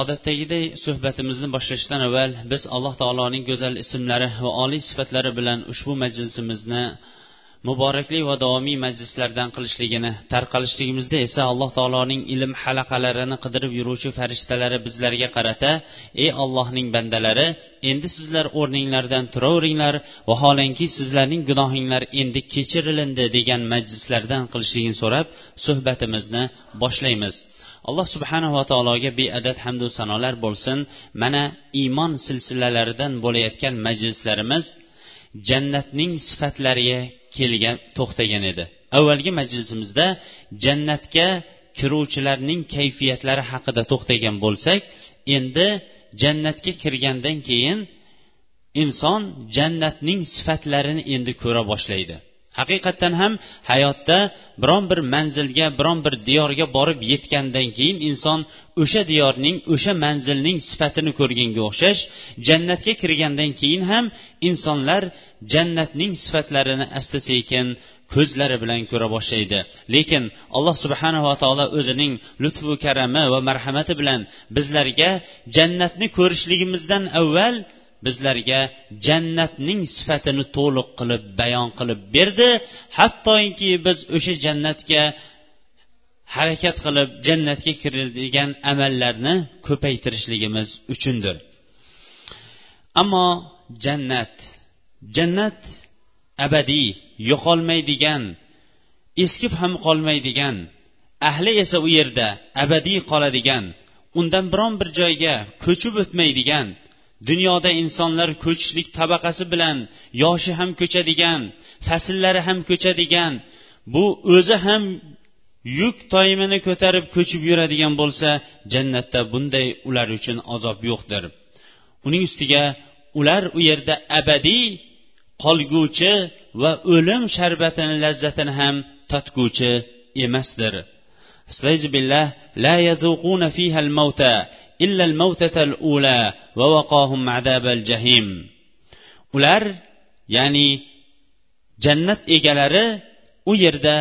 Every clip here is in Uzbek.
Odatdagiday suhbatimizni boshlashdan avval biz alloh taoloning go'zal ismlari va oliy sifatlari bilan ushbu majlisimizni muborakli va davomiy majlislardan qilishligini tarqalishligimizda esa alloh taoloning ilm halaqalarini qidirib yuruvchi farishtalari bizlarga qarata ey allohning bandalari endi sizlar o'rninglardan turaveringlar vaholanki sizlarning gunohinglar endi kechirilindi degan majlislardan qilishligini so'rab suhbatimizni boshlaymiz. Alloh subhanava taologa beadad hamdu sanolar bo'lsin. Mana iymon silsilalaridan bo'layotgan majlislarimiz jannatning sifatlariga kelgan to'xtagan edi. Avvalgi majlisimizda jannatga kiruvchilarning kayfiyatlari haqida to'xtagan bo'lsak endi jannatga kirgandan keyin inson jannatning sifatlarini endi ko'ra boshlaydi. Haqiqatdan ham hayotda biron bir manzilga biron bir diyorga borib yetgandan keyin inson o'sha diyorning o'sha manzilning sifatini ko'rganga o'xshash jannatga kirgandan keyin ham insonlar jannatning sifatlarini asta sekin ko'zlari bilan ko'ra boshlaydi. Lekin alloh subhanava taolo o'zining lutfu karami va marhamati bilan bizlarga jannatni ko'rishligimizdan avval bizlarga jannatning sifatini to'liq qilib bayon qilib berdi. Hattoki biz o'sha jannatga harakat qilib jannatga kiradigan amallarni ko'paytirishligimiz uchundir. Ammo jannat jannat abadiy yo'qolmaydigan eskib ham qolmaydigan ahli esa u yerda abadiy qoladigan undan biron bir joyga ko'chib o'tmaydigan dunyoda insonlar ko'chishlik tabaqasi bilan yoshi ham ko'chadigan fasllari ham ko'chadigan bu o'zi ham yuk toyimini ko'tarib ko'chib yuradigan bo'lsa jannatda bunday ular uchun azob yo'qdir. Uning ustiga ular u yerda abadiy qolguvchi va o'lim sharbatini lazzatini ham totguvchi emasdir. Billah la yazuquna fiha al-mauta إلا الموتة الأولى ووقاهم عذاب الجحيم ular ya'ni jannat egalari u yerda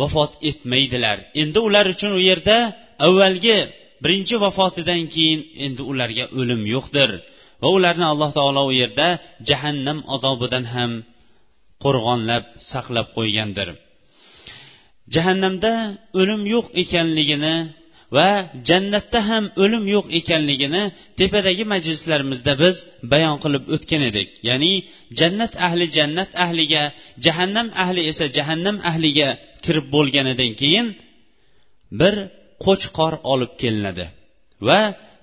vafot etmaydilar endi ular uchun u yerda avvalgi birinchi vafotidan keyin endi ularga o'lim yo'qdir va ularni alloh taolo u yerda jahannam azobidan ham qo'rg'onlab saqlab qo'ygandir jahannamda o'lim yo'q ekanligini va jannatda ham o'lim yo'q ekanligini tepadagi majlislarimizda biz bayon qilib o'tgan edik. Ya'ni jannat ahli jannat ahliga jahannam ahli esa jahannam ahliga kirib bo'lganidan keyin bir qo'chqor olib kelinadi va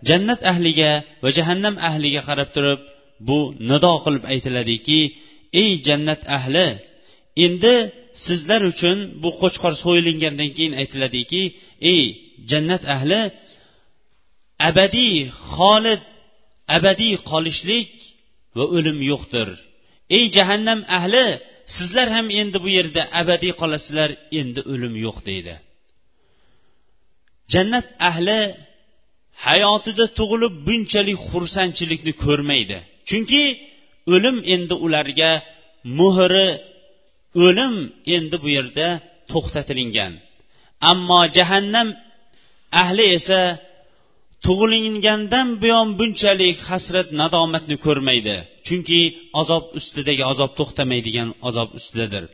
jannat ahliga va jahannam ahliga qarab turib bu nido qilib aytiladiki ey jannat ahli endi sizlar uchun bu qo'chqor so'yilingandan keyin aytiladiki ey jannat ahli abadiy xolid abadiy qolishlik va o'lim yo'qdir. Ey jahannam ahli sizlar ham endi bu yerda abadiy qolasizlar endi o'lim yo'q deydi. Jannat ahli hayotida tug'ilib bunchalik xursandchilikni ko'rmaydi. Chunki o'lim endi ularga muhri o'lim endi bu yerda to'xtatilingan. Ammo jahannam ahli esa tug'ilingandan buyon bunchalik hasrat nadomatni ko'rmaydi. Chunki azob ustidagi azob to'xtamaydigan azob ustidadir.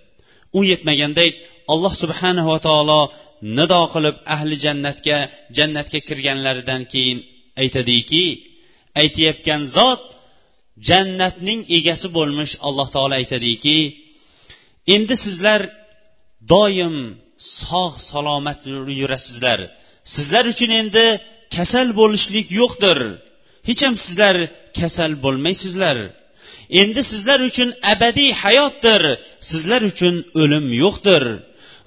U yetmagandek alloh subhanava taolo nido qilib ahli jannatga jannatga kirganlaridan keyin aytadiki aytayotgan zot jannatning egasi bo'lmish alloh taolo aytadiki endi sizlar doim sog' salomat yurasizlar. Sizlar uchun endi kasal bo'lishlik yo'qdir. Hech ham sizlar kasal bo'lmaysizlar. Endi sizlar uchun abadiy hayotdir. Sizlar uchun o'lim yo'qdir.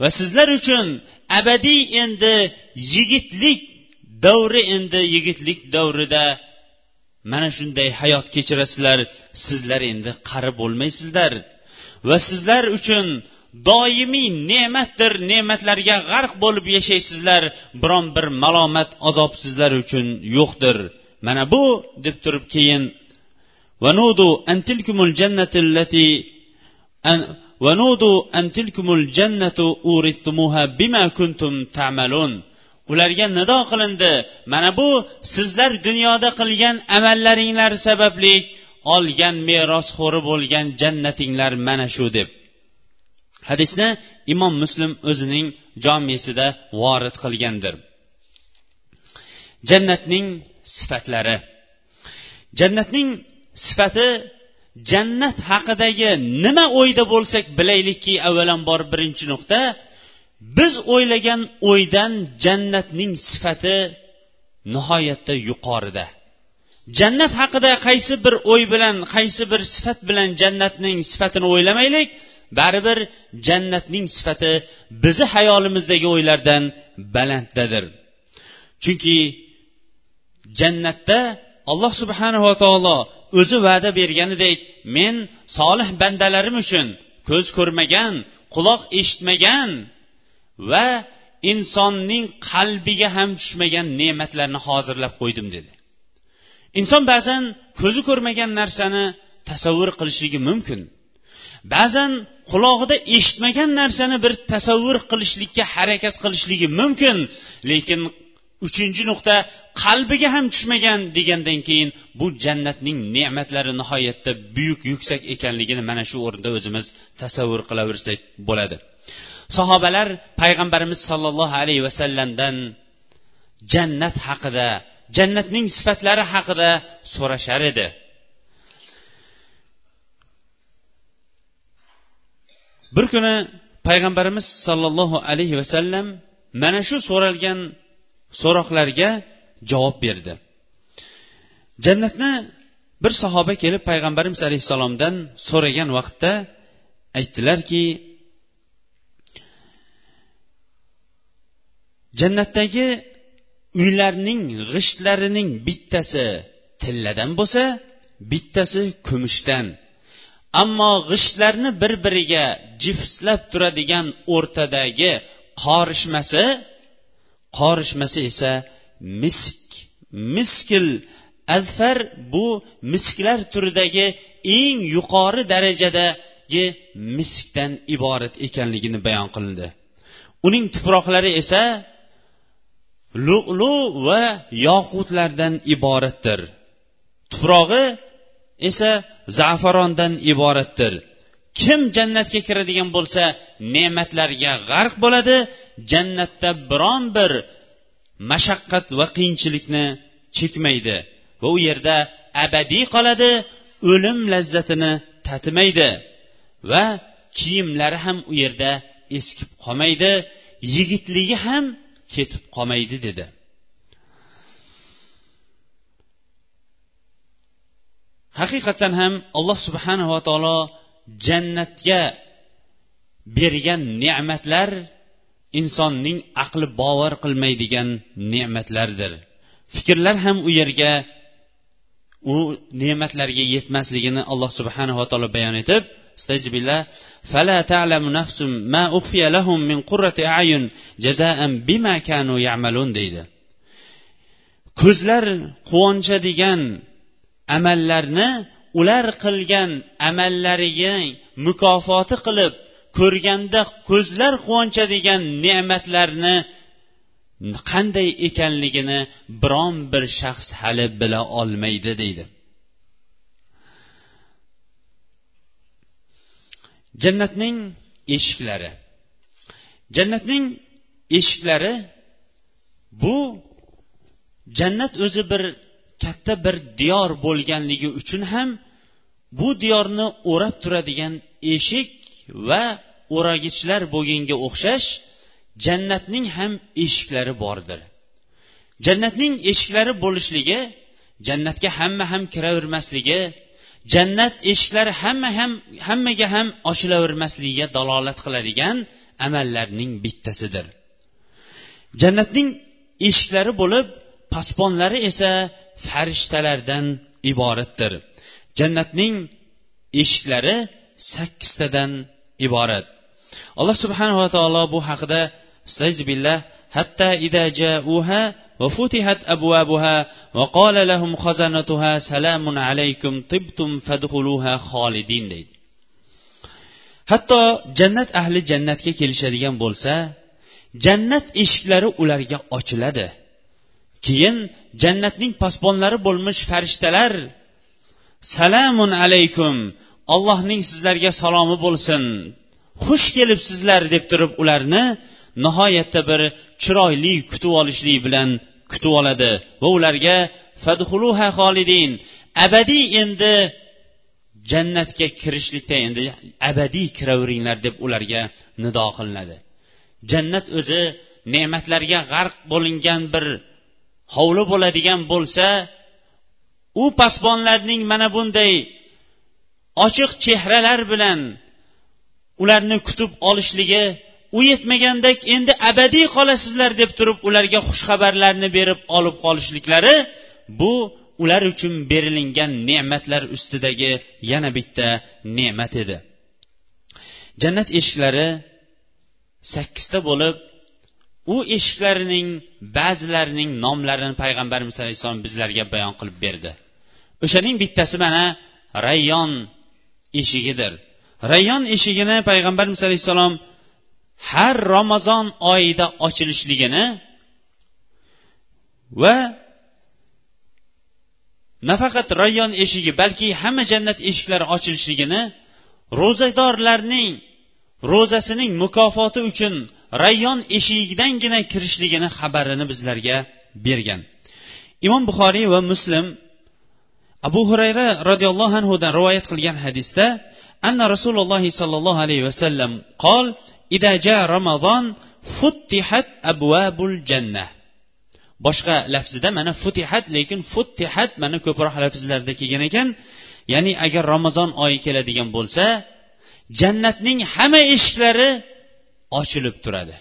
Va sizlar uchun abadiy endi yigitlik davri endi yigitlik davrida mana shunday hayot kechirasizlar. Sizlar endi qari bo'lmaysizlar. Va sizlar uchun doimiy ne'matdir ne'matlarga g'arq bo'lib yashaysizlar biron bir malomat azob sizlar uchun yo'qdir. Mana bu deb turib keyin vanudu antilkumul jannatillati an, vanudu antilkumul jannatu uristumuha bima kuntum ta'malun. Ularga nido qilindi. Mana bu sizlar dunyoda qilgan amallaringlar sababli olgan merosxo'ri bo'lgan jannatinglar mana shu deb. Hadisni imom muslim o'zining jomisida vorid qilgandir. Jannatning sifatlari. Jannatning sifati jannat haqidagi nima o'yda bo'lsak bilaylikki avvalambor birinchi nuqta biz o'ylagan o'ydan jannatning sifati nihoyatda yuqorida. Jannat haqida qaysi bir o'y bilan qaysi bir sifat bilan jannatning sifatini o'ylamaylik baribir jannatning sifati bizni hayolimizdagi o'ylardan balanddadir. Chunki jannatda alloh subhanava taolo o'zi va'da berganidek men solih bandalarim uchun ko'z ko'rmagan quloq eshitmagan va insonning qalbiga ham tushmagan ne'matlarni hozirlab qo'ydim dedi. Inson ba'zan ko'zi ko'rmagan narsani tasavvur qilishligi mumkin. Ba'zan qulog'ida eshitmagan narsani bir tasavvur qilishlikka harakat qilishligi mumkin. Lekin uchinchi nuqta qalbiga ham tushmagan degandan keyin bu jannatning ne'matlari nihoyatda buyuk yuksak ekanligini mana shu o'rinda o'zimiz tasavvur qilaversak bo'ladi. Sahobalar payg'ambarimiz sollallohu alayhi vasallamdan jannat haqida jannatning sifatlari haqida so'rashar edi. Bir kuni payg'ambarimiz sollallohu alayhi vasallam mana shu so'ralgan so'roqlarga javob berdi. Jannatni bir sahoba kelib payg'ambarimiz alayhissalomdan so'ragan vaqtda aytdilarki jannatdagi uylarning g'ishtlarining bittasi tilladan bo'lsa bittasi kumushdan ammo g'ishtlarni bir biriga jifslab turadigan o'rtadagi qorishmasi qorishmasi esa misk. Miskil azfar bu misklar turidagi eng yuqori darajadagi miskdan iborat ekanligini bayon qilindi. Uning tuproqlari esa lu'lu va yoqutlardan iboratdir. Tuprog'i esa zafarondan iboratdir. Kim jannatga kiradigan bo'lsa ne'matlarga g'arq bo'ladi jannatda biron bir mashaqqat va qiyinchilikni chekmaydi va u yerda abadiy qoladi o'lim lazzatini tatimaydi va kiyimlari ham u yerda eskib qolmaydi yigitligi ham ketib qolmaydi dedi. haqiqatdan ham alloh subhanava taolo jannatga bergan ne'matlar insonning aqli bovar qilmaydigan ne'matlardir fikrlar ham u yerga u ne'matlarga yetmasligini alloh subhanava taolo bayon etib فلا تعلم نفس ما أخفي لهم من قرة أعين جزاء بما كانوا يعملون deydi ko'zlar quvonchadigan amallarni ular qilgan amallariga mukofoti qilib ko'rganda ko'zlar quvonchadigan ne'matlarni qanday ekanligini biron bir shaxs hali bila olmaydi deydi. Jannatning eshiklari. Jannatning eshiklari bu jannat o'zi bir katta bir diyor bo'lganligi uchun ham bu diyorni o'rab turadigan eshik va o'ragichlar bo'lganga o'xshash jannatning ham eshiklari bordir. Jannatning eshiklari bo'lishligi jannatga hamma ham kiravermasligi jannat eshiklari hamma ham hammaga ham ochilavermasligiga dalolat qiladigan amallarning bittasidir. Jannatning eshiklari bo'lib pasponlari esa farishtalardan iboratdir jannatning eshiklari sakkiztadan iborat alloh subhanava taolo bu haqida billah حتى إذا جاءوها وفتحت أبوابها وقال لهم خزنتها سلام عليكم طبتم فادخلوها خالدين deydi hatto jannat ahli jannatga kelishadigan bo'lsa jannat eshiklari ularga ochiladi Keyin jannatning posbonlari bo'lmish farishtalar salamun alaykum allohning sizlarga salomi bo'lsin xush kelibsizlar deb turib ularni nihoyatda bir chiroyli kutib olishlik bilan kutib oladi va ularga fadhuluha xolidin abadiy endi jannatga kirishlikda endi abadiy kiraveringlar deb ularga nido qilinadi. Jannat o'zi ne'matlarga g'arq bo'lingan bir hovli bo'ladigan bo'lsa u pasbonlarning mana bunday ochiq chehralar bilan ularni kutib olishligi u yetmagandek endi abadiy qolasizlar deb turib ularga xushxabarlarni berib olib qolishliklari bu ular uchun berilingan ne'matlar ustidagi yana bitta ne'mat edi. Jannat eshiklari sakkizta bo'lib u eshiklarining ba'zilarining nomlarini payg'ambarimiz alayhissalom bizlarga bayon qilib berdi. O'shaning bittasi mana rayyon eshigidir. Rayyon eshigini payg'ambarimiz alayhissalom har ramazon oyida ochilishligini va nafaqat rayyon eshigi balki hamma jannat eshiklari ochilishligini ro'zadorlarning ro'zasining mukofoti uchun rayyon eshigidangina kirishligini xabarini bizlarga bergan. Imom buxoriy va muslim abu hurayra roziyallohu anhudan rivoyat qilgan hadisda anna rasululloh sollallohu alayhi vasallam qol idaja ramazon futtihat abvabul janna boshqa lafzida mana futihat lekin futtihat mana ko'proq lafzlarda kelgan ekan. Ya'ni agar ramazon oyi keladigan bo'lsa jannatning hamma eshiklari ochilib turadi.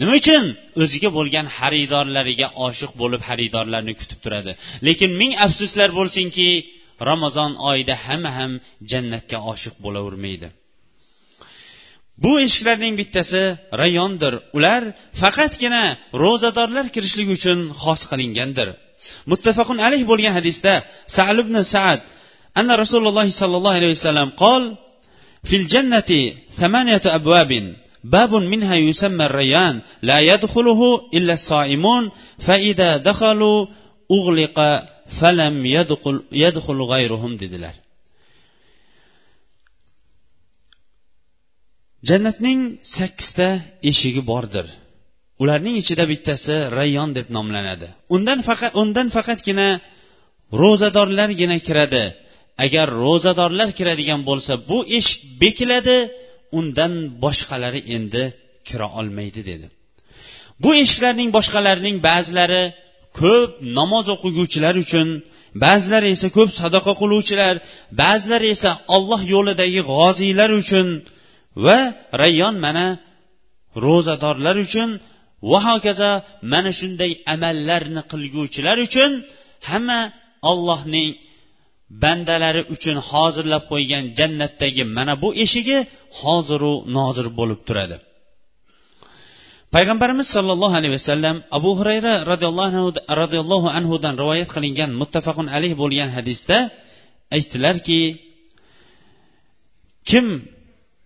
Nima uchun? O'ziga bo'lgan xaridorlariga oshiq bo'lib xaridorlarni kutib turadi. Lekin ming afsuslar bo'lsinki ramazon oyida hamma ham jannatga oshiq bo'lavermaydi. Bu eshiklarning bittasi rayondir. Ular faqatgina ro'zadorlar kirishligi uchun xos qilingandir. Muttafaqun alayh bo'lgan hadisda sal ibn saad anna rasululloh sollallohu alayhi vasallam qol fil jannati thamaniyatu babun minha yusamma rayan la yadkhuluhu illa soimun fa ida dakhalu ughliqa falam yadkhul yadkhul g'ayruhum dedilar. Jannatning sakkizta eshigi bordir. Ularning ichida bittasi rayyon deb nomlanadi. Undan faqat undan faqatgina ro'zadorlargina kiradi. Agar ro'zadorlar kiradigan bo'lsa bu eshik bekiladi undan boshqalari endi kira olmaydi dedi. Bu eshiklarning boshqalarining ba'zilari ko'p namoz o'qiguvchilar uchun ba'zilari esa ko'p sadaqa qiluvchilar ba'zilari esa olloh yo'lidagi g'oziylar uchun va rayyon mana ro'zadorlar uchun va hokazo mana shunday amallarni qilguvchilar uchun hamma ollohning bandalari uchun hozirlab qo'ygan jannatdagi mana bu eshigi hoziru nozir bo'lib turadi. Payg'ambarimiz sollallohu alayhi vasallam abu hurayra roziyallohu anhudan rivoyat qilingan muttafaqun alayh bo'lgan hadisda aytdilarki kim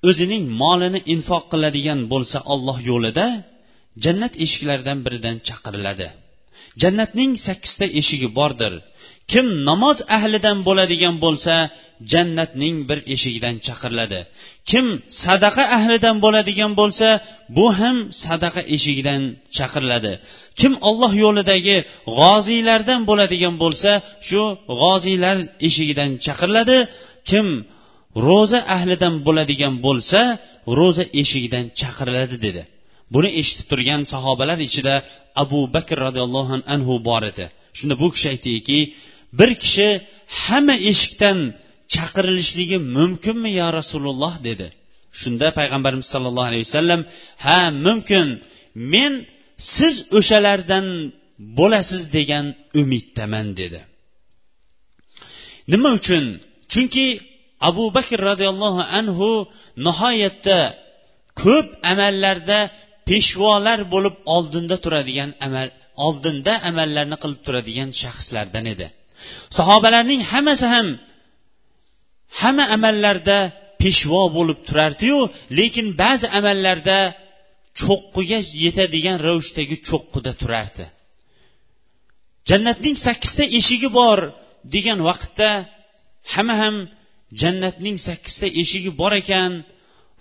o'zining molini infoq qiladigan bo'lsa olloh yo'lida jannat eshiklaridan biridan chaqiriladi. Jannatning sakkizta eshigi bordir. Kim namoz ahlidan bo'ladigan bo'lsa jannatning bir eshigidan chaqiriladi. Kim sadaqa ahlidan bo'ladigan bo'lsa bu ham sadaqa eshigidan chaqiriladi. Kim olloh yo'lidagi g'oziylardan bo'ladigan bo'lsa shu g'oziylar eshigidan chaqiriladi. Kim ro'za ahlidan bo'ladigan bo'lsa ro'za eshigidan chaqiriladi dedi. Buni eshitib turgan sahobalar ichida abu bakr roziyallohu anhu bor edi. Shunda bu kishi aytdiki bir kishi hamma eshikdan chaqirilishligi mumkinmi yo rasululloh dedi. Shunda payg'ambarimiz sollallohu alayhi vasallam ha mumkin. Men siz o'shalardan bo'lasiz degan umiddaman dedi. Nima uchun? Chunki abu bakr roziyallohu anhu nihoyatda ko'p amallarda peshvolar bo'lib oldinda turadigan amal oldinda amallarni qilib turadigan shaxslardan edi. Sahobalarning hammasi ham hamma amallarda peshvo bo'lib turardiyu lekin ba'zi amallarda cho'qqiga yetadigan ravishdagi cho'qqida turardi. Jannatning sakkizta eshigi bor degan vaqtda hamma ham jannatning sakkizta eshigi bor ekan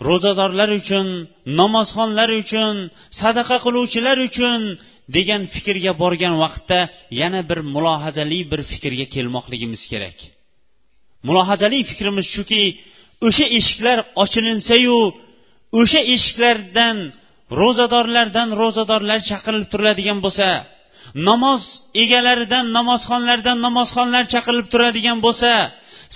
ro'zadorlar uchun namozxonlar uchun sadaqa qiluvchilar uchun degan fikrga borgan vaqtda yana bir mulohazali bir fikrga kelmoqligimiz kerak. Mulohazali fikrimiz shuki o'sha eshiklar ochilinsayu o'sha eshiklardan ro'zadorlardan ro'zadorlar chaqirilib turiladigan bo'lsa namoz egalaridan namozxonlardan namozxonlar chaqirilib turadigan bo'lsa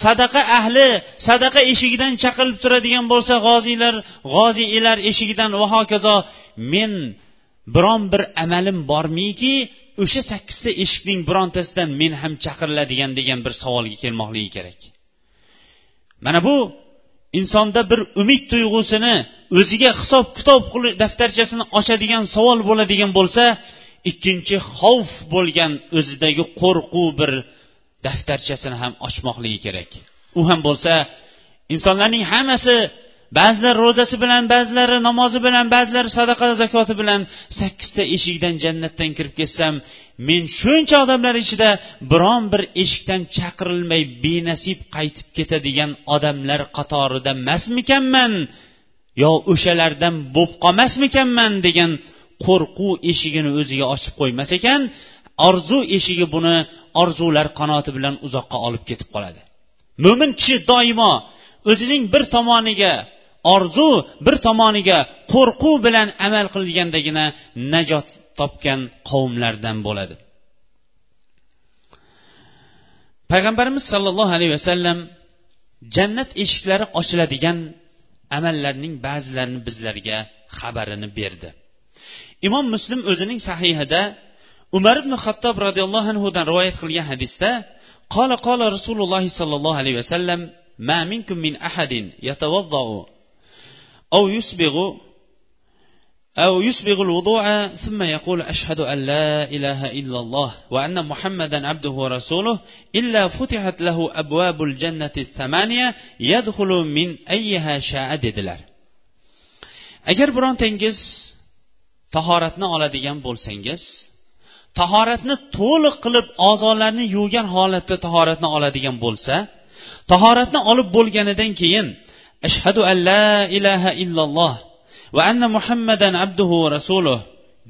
sadaqa ahli sadaqa eshigidan chaqirilib turadigan bo'lsa g'oziylar g'oziylar eshigidan va hokazo men biron bir amalim bormiki o'sha sakkizta eshikning birontasidan men ham chaqiriladigan degan bir savolga kelmoqligi kerak. Mana bu insonda bir umid tuyg'usini o'ziga hisob kitob daftarchasini ochadigan savol bo'ladigan bo'lsa ikkinchi xavf bo'lgan o'zidagi qo'rquv bir daftarchasini ham ochmoqligi kerak. U ham bo'lsa insonlarning hammasi ba'zilar ro'zasi bilan ba'zilari namozi bilan ba'zilari sadaqa zakoti bilan sakkizta eshikdan jannatdan kirib ketsam men shuncha odamlar ichida biron bir eshikdan chaqirilmay benasib qaytib ketadigan odamlar qatorida emasmikanman yo o'shalardan bo'lib qolmasmikanman degan qo'rquv eshigini o'ziga ochib qo'ymas ekan orzu eshigi buni orzular qanoti bilan uzoqqa olib ketib qoladi. Mo'min kishi doimo o'zining bir tomoniga orzu bir tomoniga qo'rquv bilan amal qilgandagina najot topgan qavmlardan bo'ladi payg'ambarimiz sollallohu alayhi vasallam jannat eshiklari ochiladigan amallarning ba'zilarini bizlarga xabarini berdi imom muslim o'zining sahihida umar ibn xattob roziyallohu anhudan rivoyat qilgan hadisda qola qola rasululloh sollallohu alayhi vasallam ما منكم من أحد يتوضأ أو يسبغ أو يسبغ الوضوء ثم يقول أشهد أن لا إله إلا الله وأن محمدا عبده ورسوله إلا فتحت له أبواب الجنة الثمانية يدخل من أيها شاء dedilar agar birontangiz tahoratni oladigan bo'lsangiz tahoratni to'liq qilib a'zolarni yuvgan holatda tahoratni oladigan bo'lsa tahoratni olib bo'lganidan keyin ashhadu an la ilaha illalloh va anna muhammadan abduhu va rasuluh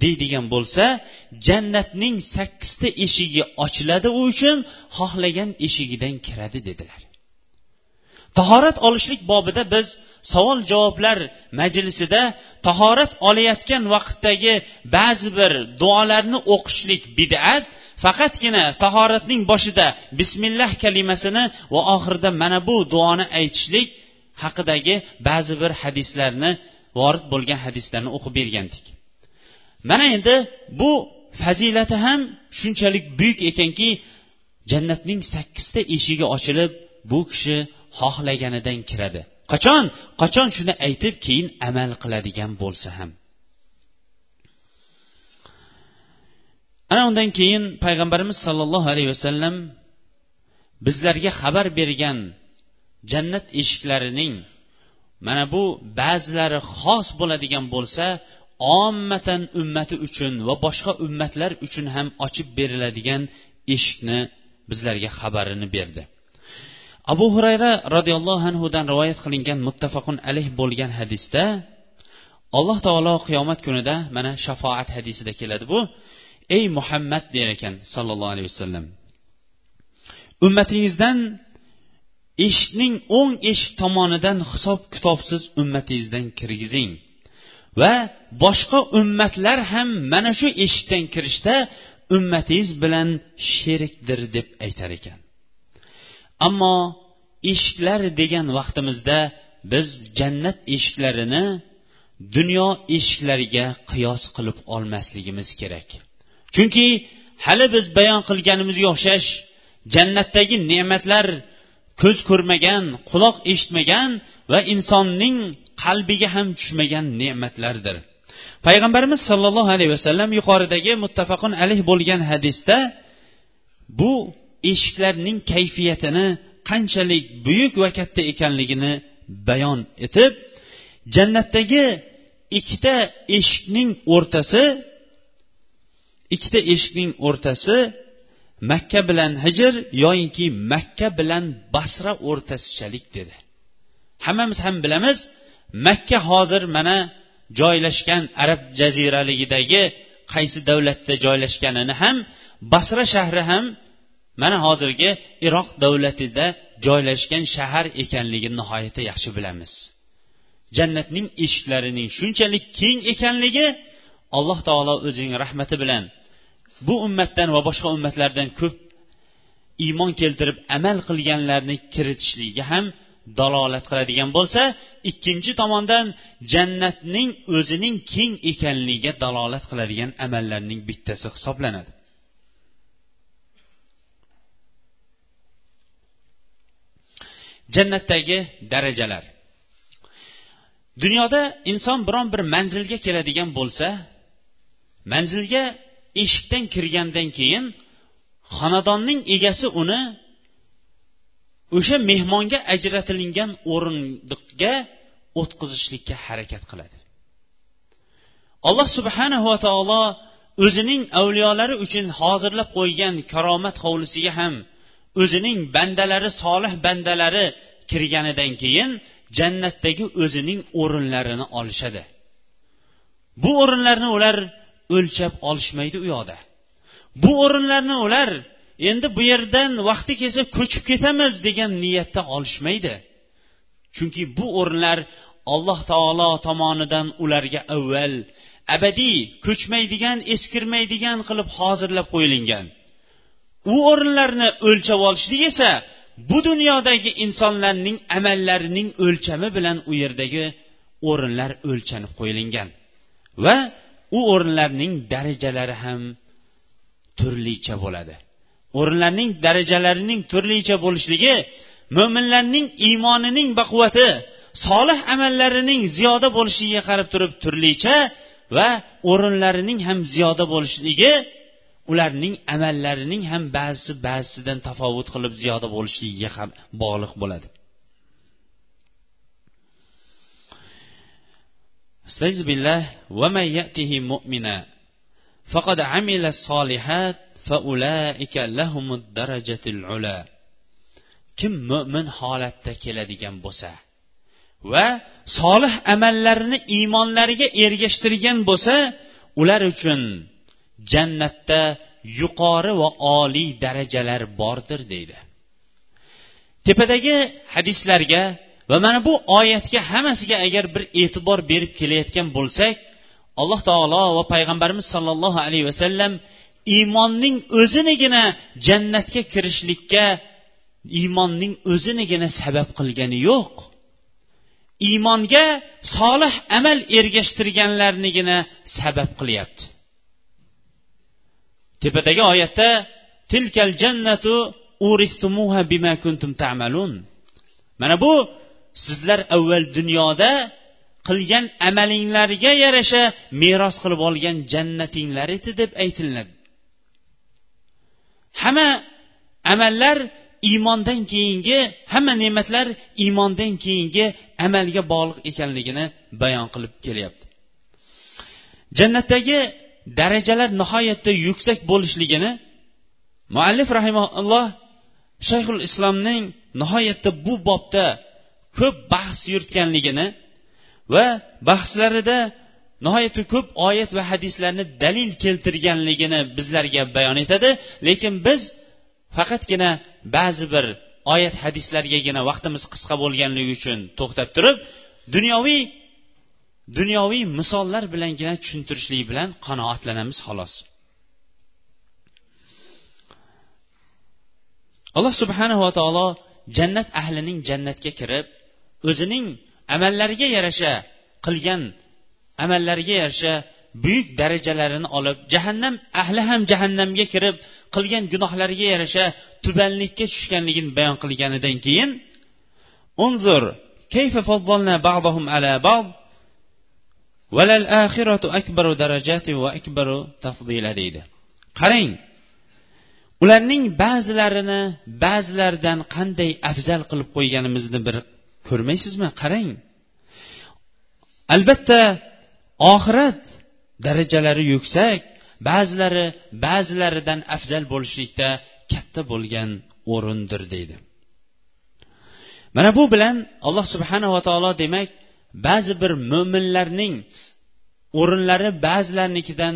deydigan bo'lsa jannatning sakkizta eshigi ochiladi u uchun xohlagan eshigidan kiradi dedilar tahorat olishlik bobida biz savol javoblar majlisida tahorat olayotgan vaqtdagi ba'zi bir duolarni o'qishlik bid'at faqatgina tahoratning boshida bismillah kalimasini va oxirida mana bu duoni aytishlik haqidagi ba'zi bir hadislarni vorid bo'lgan hadislarni o'qib bergandik. Mana endi bu fazilati ham shunchalik buyuk ekanki jannatning sakkizta eshigi ochilib bu kishi xohlaganidan kiradi. Qachon? Qachon shuni aytib keyin amal qiladigan bo'lsa ham. Ana undan keyin payg'ambarimiz sollallohu alayhi vasallam bizlarga xabar bergan jannat eshiklarining mana bu ba'zilari xos bo'ladigan bo'lsa ommatan ummati uchun va boshqa ummatlar uchun ham ochib beriladigan eshikni bizlarga xabarini berdi. Abu hurayra roziyallohu anhudan rivoyat qilingan muttafaqun alayh bo'lgan hadisda alloh taolo qiyomat kunida mana shafoat hadisida keladi bu ey muhammad der ekan sollallohu alayhi vasallam ummatingizdan eshikning o'ng eshik tomonidan hisob kitobsiz ummatingizdan kirgizing. Va boshqa ummatlar ham mana shu eshikdan kirishda ummatingiz bilan sherikdir deb aytar ekan. Ammo eshiklar degan vaqtimizda biz jannat eshiklarini dunyo eshiklariga qiyos qilib olmasligimiz kerak. Chunki hali biz bayon qilganimizga o'xshash jannatdagi ne'matlar ko'z ko'rmagan quloq eshitmagan va insonning qalbiga ham tushmagan ne'matlardir. Payg'ambarimiz sollallohu alayhi vasallam yuqoridagi muttafaqun alayh bo'lgan hadisda bu eshiklarning kayfiyatini qanchalik buyuk va katta ekanligini bayon etib jannatdagi ikkita eshikning o'rtasi ikkita eshikning o'rtasi makka bilan hijr yoyinki makka bilan basra o'rtasichalik dedi. Hammamiz ham bilamiz makka hozir mana joylashgan arab jaziraligidagi qaysi davlatda joylashganini ham basra shahri ham mana hozirgi iroq davlatida joylashgan shahar ekanligini nihoyatda yaxshi bilamiz. Jannatning eshiklarining shunchalik keng ekanligi alloh taolo o'zining rahmati bilan bu ummatdan va boshqa ummatlardan ko'p iymon keltirib amal qilganlarni kiritishligiga ham dalolat qiladigan bo'lsa ikkinchi tomondan jannatning o'zining keng ekanligiga dalolat qiladigan amallarning bittasi hisoblanadi. Jannatdagi darajalar. Dunyoda inson biron bir manzilga keladigan bo'lsa manzilga eshikdan kirgandan keyin xonadonning egasi uni o'sha mehmonga ajratilingan o'rindiqga o'tqizishlikka harakat qiladi. Alloh subhanahu va taolo o'zining avliyolari uchun hozirlab qo'ygan karomat hovlisiga ham o'zining bandalari solih bandalari kirganidan keyin jannatdagi o'zining o'rinlarini olishadi. Bu o'rinlarni ular o'lchab olishmaydi u yoqda. Bu o'rinlarni ular endi bu yerdan vaqti kelsa ko'chib ketamiz degan niyatda olishmaydi. Chunki bu o'rinlar alloh taolo tomonidan ularga avval abadiy ko'chmaydigan eskirmaydigan qilib hozirlab qo'yilgan u o'rinlarni o'lchab olishlik esa bu dunyodagi insonlarning amallarining o'lchami bilan u yerdagi o'rinlar o'lchanib qo'yilgan va u o'rinlarning darajalari ham turlicha bo'ladi. O'rinlarning darajalarining turlicha bo'lishligi mo'minlarning iymonining baquvvati solih amallarining ziyoda bo'lishiga qarab turib turlicha va o'rinlarining ham ziyoda bo'lishligi ularning amallarining ham ba'zisi ba'zisidan tafovut qilib ziyoda bo'lishligiga ham bog'liq bo'ladi. استعيذ بالله ومن يأته مؤمنا فقد عمل الصالحات فأولئك لهم الدرجة العلا kim mo'min holatda keladigan bo'lsa va solih amallarini iymonlariga ergashtirgan bo'lsa ular uchun jannatda yuqori va oliy darajalar bordir deydi tepadagi hadislarga va mana bu oyatga hammasiga agar bir e'tibor berib kelayotgan bo'lsak alloh taolo va payg'ambarimiz sollallohu alayhi vasallam iymonning o'zinigina jannatga kirishlikka iymonning o'zinigina sabab qilgani yo'q. Iymonga solih amal ergashtirganlarnigina sabab qilyapti. Tepadagi oyatda tilkal jannatu uristumuha bima kuntum ta'malun. Mana bu sizlar avval dunyoda qilgan amalinglarga yarasha meros qilib olgan jannatinglar edi deb aytiladi hamma amallar iymondan keyingi hamma ne'matlar iymondan keyingi amalga bog'liq ekanligini bayon qilib kelyapti. Jannatdagi darajalar nihoyatda yuksak bo'lishligini muallif rahimaulloh shayxul islomning nihoyatda bu bobda ko'p bahs yuritganligini va bahslarida nihoyatda ko'p oyat va hadislarni dalil keltirganligini bizlarga bayon etadi. Lekin biz faqatgina ba'zi bir oyat hadislargagina vaqtimiz qisqa bo'lganligi uchun to'xtab turib dunyoviy dunyoviy misollar bilangina tushuntirishlik bilan qanoatlanamiz xolos. Alloh subhanava taolo jannat ahlining jannatga kirib o'zining amallariga yarasha qilgan amallariga yarasha buyuk darajalarini olib jahannam ahli ham jahannamga kirib qilgan gunohlariga yarasha tubanlikka tushganligini bayon qilganidan keyin unzur kayfa faddalna ba'dahum ala ba'd? Valal akbaru darajati va akbaru tafdila deydi. Qarang ularning ba'zilarini ba'zilardan qanday afzal qilib qo'yganimizni bir ko'rmaysizmi? Qarang. Albatta oxirat darajalari yuksak ba'zilari ba'zilaridan afzal bo'lishlikda katta bo'lgan o'rindir deydi. Mana bu bilan alloh subhanava taolo demak ba'zi bir mo'minlarning o'rinlari ba'zilarnikidan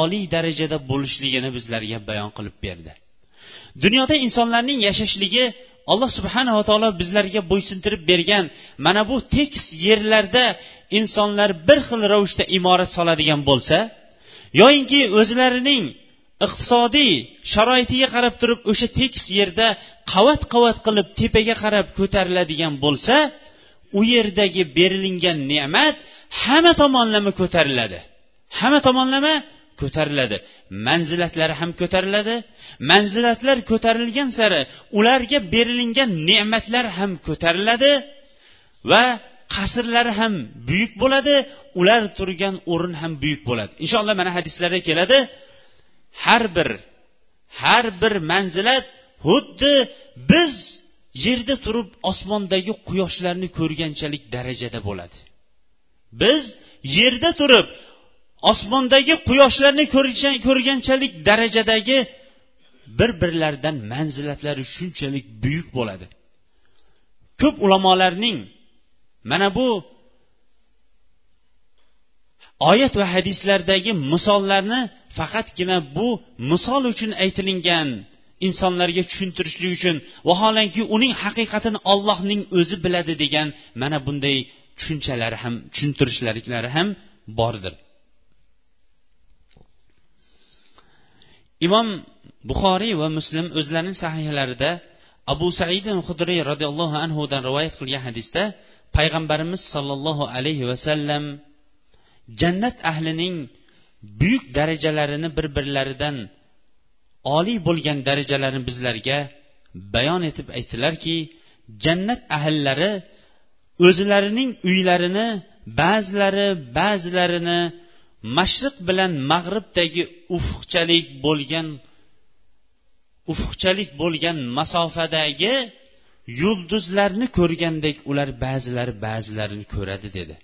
oliy darajada bo'lishligini bizlarga bayon qilib berdi. Dunyoda insonlarning yashashligi alloh subhanava taolo bizlarga bo'ysuntirib bergan mana bu tekis yerlarda insonlar bir xil ravishda imorat soladigan bo'lsa yoyinki o'zlarining iqtisodiy sharoitiga qarab turib o'sha tekis yerda qavat qavat qilib tepaga qarab ko'tariladigan bo'lsa u yerdagi berilingan ne'mat hamma tomonlama ko'tariladi. Hamma tomonlama ko'tariladi. Manzilatlari ham ko'tariladi. Manzilatlar ko'tarilgan sari ularga berilingan ne'matlar ham ko'tariladi va qasrlari ham buyuk bo'ladi ular turgan o'rin ham buyuk bo'ladi. Inshaalloh mana hadislarda keladi. Har bir har bir manzilat xuddi biz yerda turib osmondagi quyoshlarni ko'rganchalik darajada bo'ladi. Biz yerda turib osmondagi quyoshlarni ko'rganchalik darajadagi bir birlaridan manzilatlari shunchalik buyuk bo'ladi. Ko'p ulamolarning mana bu oyat va hadislardagi misollarni faqatgina bu misol uchun aytilingan insonlarga tushuntirishlik uchun vaholanki uning haqiqatini ollohning o'zi biladi degan mana bunday tushunchalari ham tushuntirishliklari ham bordir. Imom buxoriy va muslim o'zlarining sahihlarida abu said hudriy roziyallohu anhudan rivoyat qilgan hadisda payg'ambarimiz sollallohu alayhi vasallam jannat ahlining buyuk darajalarini bir birlaridan oliy bo'lgan darajalarini bizlarga bayon etib aytdilarki jannat ahllari o'zlarining uylarini ba'zilari ba'zilarini mashriq bilan mag'ribdagi ufqchalik bo'lgan ufqchalik bo'lgan masofadagi yulduzlarni ko'rgandek ular ba'zilari ba'zilarini ko'radi dedi.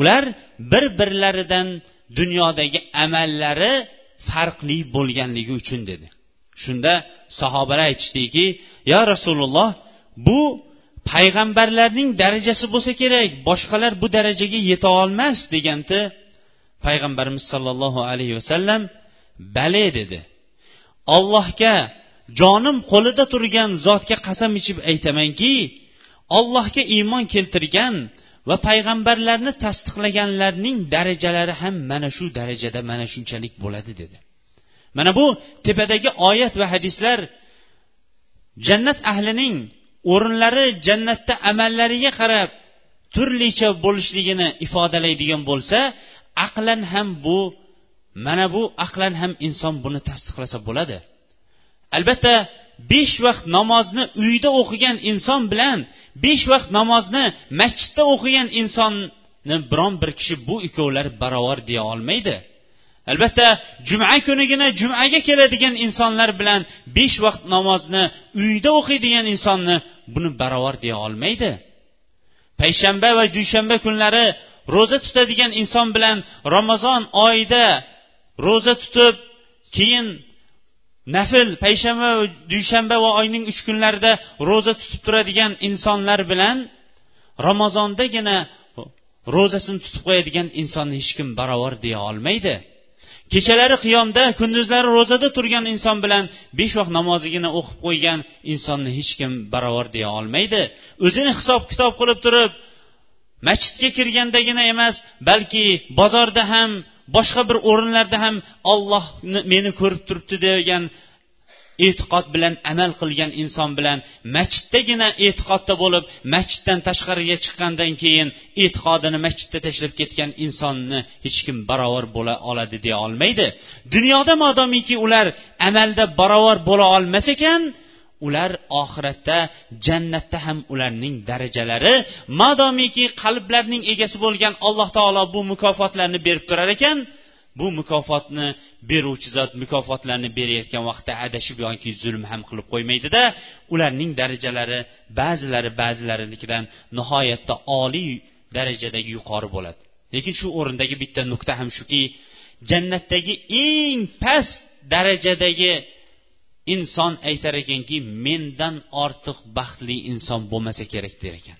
Ular bir birlaridan dunyodagi amallari farqli bo'lganligi uchun dedi. Shunda sahobalar aytishdiki yo rasululloh bu payg'ambarlarning darajasi bo'lsa kerak boshqalar bu darajaga yeta olmas deganda payg'ambarimiz sollallohu alayhi vasallam bale dedi. Ollohga jonim qo'lida turgan zotga qasam ichib aytamanki ollohga iymon keltirgan va payg'ambarlarni tasdiqlaganlarning darajalari ham mana shu darajada mana shunchalik bo'ladi dedi. Mana bu tepadagi oyat va hadislar jannat ahlining o'rinlari jannatda amallariga qarab turlicha bo'lishligini ifodalaydigan bo'lsa aqlan ham bu mana bu aqlan ham inson buni tasdiqlasa bo'ladi. Albatta besh vaqt namozni uyda o'qigan inson bilan besh vaqt namozni masjidda o'qigan insonni biron bir kishi bu ikkovlari barobar deya olmaydi. Albatta juma kunigina jumaga keladigan insonlar bilan besh vaqt namozni uyda o'qiydigan insonni buni barobar deya olmaydi. Payshanba va dushanba kunlari ro'za tutadigan inson bilan ramazon oyida ro'za tutib keyin nafl payshanba dushanba va oyning uch kunlarida ro'za tutib turadigan insonlar bilan ramazondagina ro'zasini tutib qo'yadigan insonni hech kim barobar deya olmaydi. Kechalari qiyomda kunduzlari ro'zada turgan inson bilan besh vaqt namozigina o'qib qo'ygan insonni hech kim barobar deya olmaydi. O'zini hisob kitob qilib turib masjidga kirgandagina emas balki bozorda ham boshqa bir o'rinlarda ham olloh meni ko'rib turibdi degan e'tiqod bilan amal qilgan inson bilan masjiddagina e'tiqodda bo'lib masjiddan tashqariga chiqqandan keyin e'tiqodini masjidda tashlab ketgan insonni hech kim barobar bo'la oladi deya olmaydi. Dunyoda modomiki ular amalda barobar bo'la olmas ekan ular oxiratda jannatda ham ularning darajalari madomiki qalblarning egasi bo'lgan alloh taolo bu mukofotlarni berib turar ekan bu mukofotni beruvchi zot mukofotlarni berayotgan vaqtda adashib yoki zulm ham qilib qo'ymaydida ularning darajalari ba'zilari ba'zilarinikidan nihoyatda oliy darajadagi yuqori bo'ladi. Lekin shu o'rindagi bitta nuqta ham shuki jannatdagi eng past darajadagi inson aytar ekanki mendan ortiq baxtli inson bo'lmasa kerak der ekan.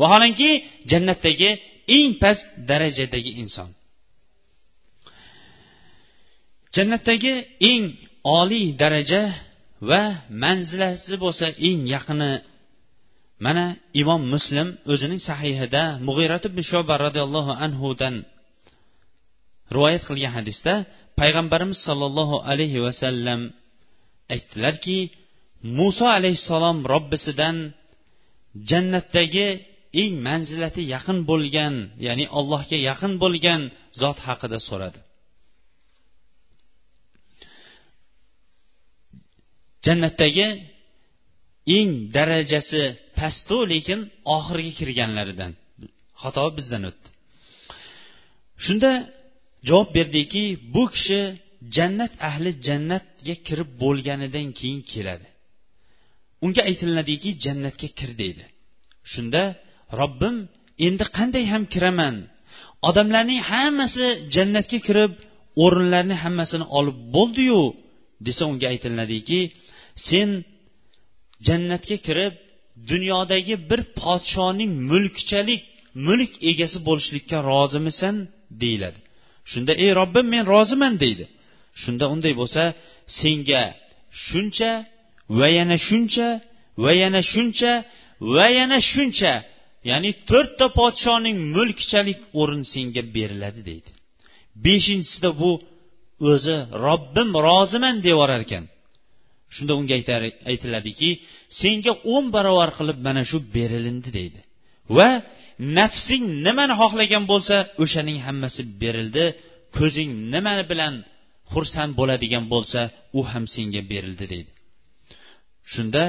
Vaholanki jannatdagi eng past darajadagi inson. Jannatdagi eng oliy daraja va manzilasi bo'lsa eng yaqini mana imom muslim o'zining sahihida mug'irat ibn shoba roziyallohu anhudan rivoyat qilgan hadisda payg'ambarimiz sollallohu alayhi vasallam aytdilarki muso alayhissalom robbisidan jannatdagi eng manzilati yaqin bo'lgan ya'ni allohga yaqin bo'lgan zot haqida so'radi. Jannatdagi eng darajasi pastu lekin oxirgi kirganlaridan. Xato bizdan o'tdi. Shunda javob berdiki bu kishi jannat ahli jannatga kirib bo'lganidan keyin keladi. Unga aytiladiki jannatga kir deydi. Shunda robbim endi qanday ham kiraman? Odamlarning hammasi jannatga kirib o'rinlarni hammasini olib bo'ldiyu desa unga aytiladiki sen jannatga kirib dunyodagi bir podshoning mulkchalik mulk egasi bo'lishlikka rozimisan deyiladi. Shunda ey robbim men roziman deydi. Shunda unday bo'lsa senga shuncha va yana shuncha va yana shuncha va yana shuncha ya'ni to'rtta podshoning mulkchalik o'rin senga beriladi deydi. Beshinchisida bu o'zi robbim roziman deyorar ekan. Shunda unga aytiladiki senga o'n barobar qilib mana shu berilindi deydi. Va nafsing nimani xohlagan bo'lsa o'shaning hammasi berildi ko'zing nima bilan xursand bo'ladigan bo'lsa u ham senga berildi deydi. Shunda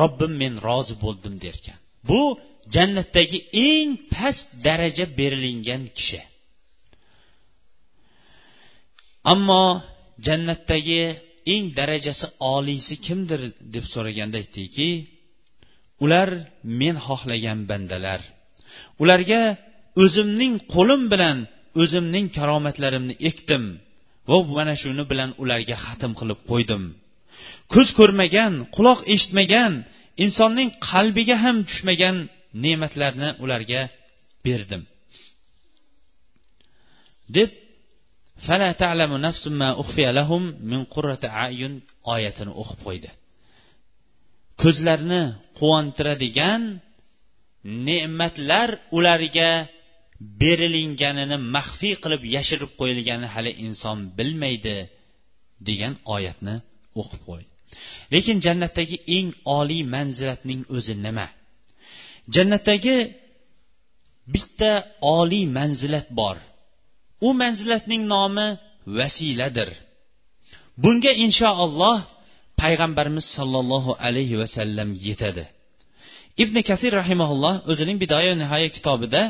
robbim men rozi bo'ldim derkan. Bu jannatdagi eng past daraja berilingan kishi. Ammo jannatdagi eng darajasi oliysi kimdir deb so'raganda aytdiki ular men xohlagan bandalar. Ularga o'zimning qo'lim bilan o'zimning karomatlarimni ekdim va mana shuni bilan ularga xatm qilib qo'ydim. Ko'z ko'rmagan quloq eshitmagan insonning qalbiga ham tushmagan ne'matlarni ularga berdim. Deb oyatini o'qib qo'ydi. Ko'zlarni quvontiradigan ne'matlar ularga berilinganini maxfiy qilib yashirib qo'yilganini hali inson bilmaydi degan oyatni o'qib qo'y. Lekin jannatdagi eng oliy manzilatning o'zi nima? Jannatdagi bitta oliy manzilat bor. U manzilatning nomi vasiladir. Bunga inshaalloh payg'ambarimiz sollallohu alayhi vasallam yetadi. Ibn kasir rahimaulloh o'zining bidoya nihoya kitobida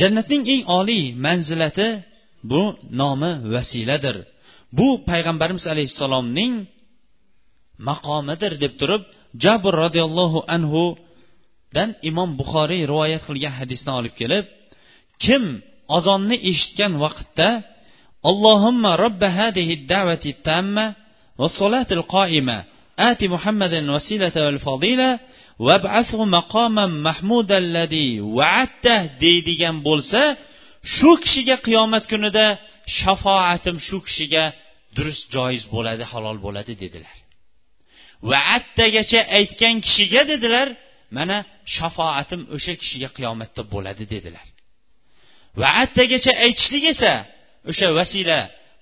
jannatning eng oliy manzilati bu nomi vasiladir. Bu payg'ambarimiz alayhissalomning maqomidir deb turib jabr roziyallohu anhudan imom buxoriy rivoyat qilgan hadisni olib kelib kim azonni eshitgan vaqtda allohimma robba hadihi da'vati tamma va solatil qoima ati muhammadin vasilata val fadila deydigan bo'lsa shu kishiga qiyomat kunida shafoatim shu kishiga durust joiz bo'ladi halol bo'ladi dedilar. vaattagacha aytgan kishiga dedilar mana shafoatim o'sha kishiga qiyomatda bo'ladi dedilar. vaattagacha aytishlik esa o'sha vasila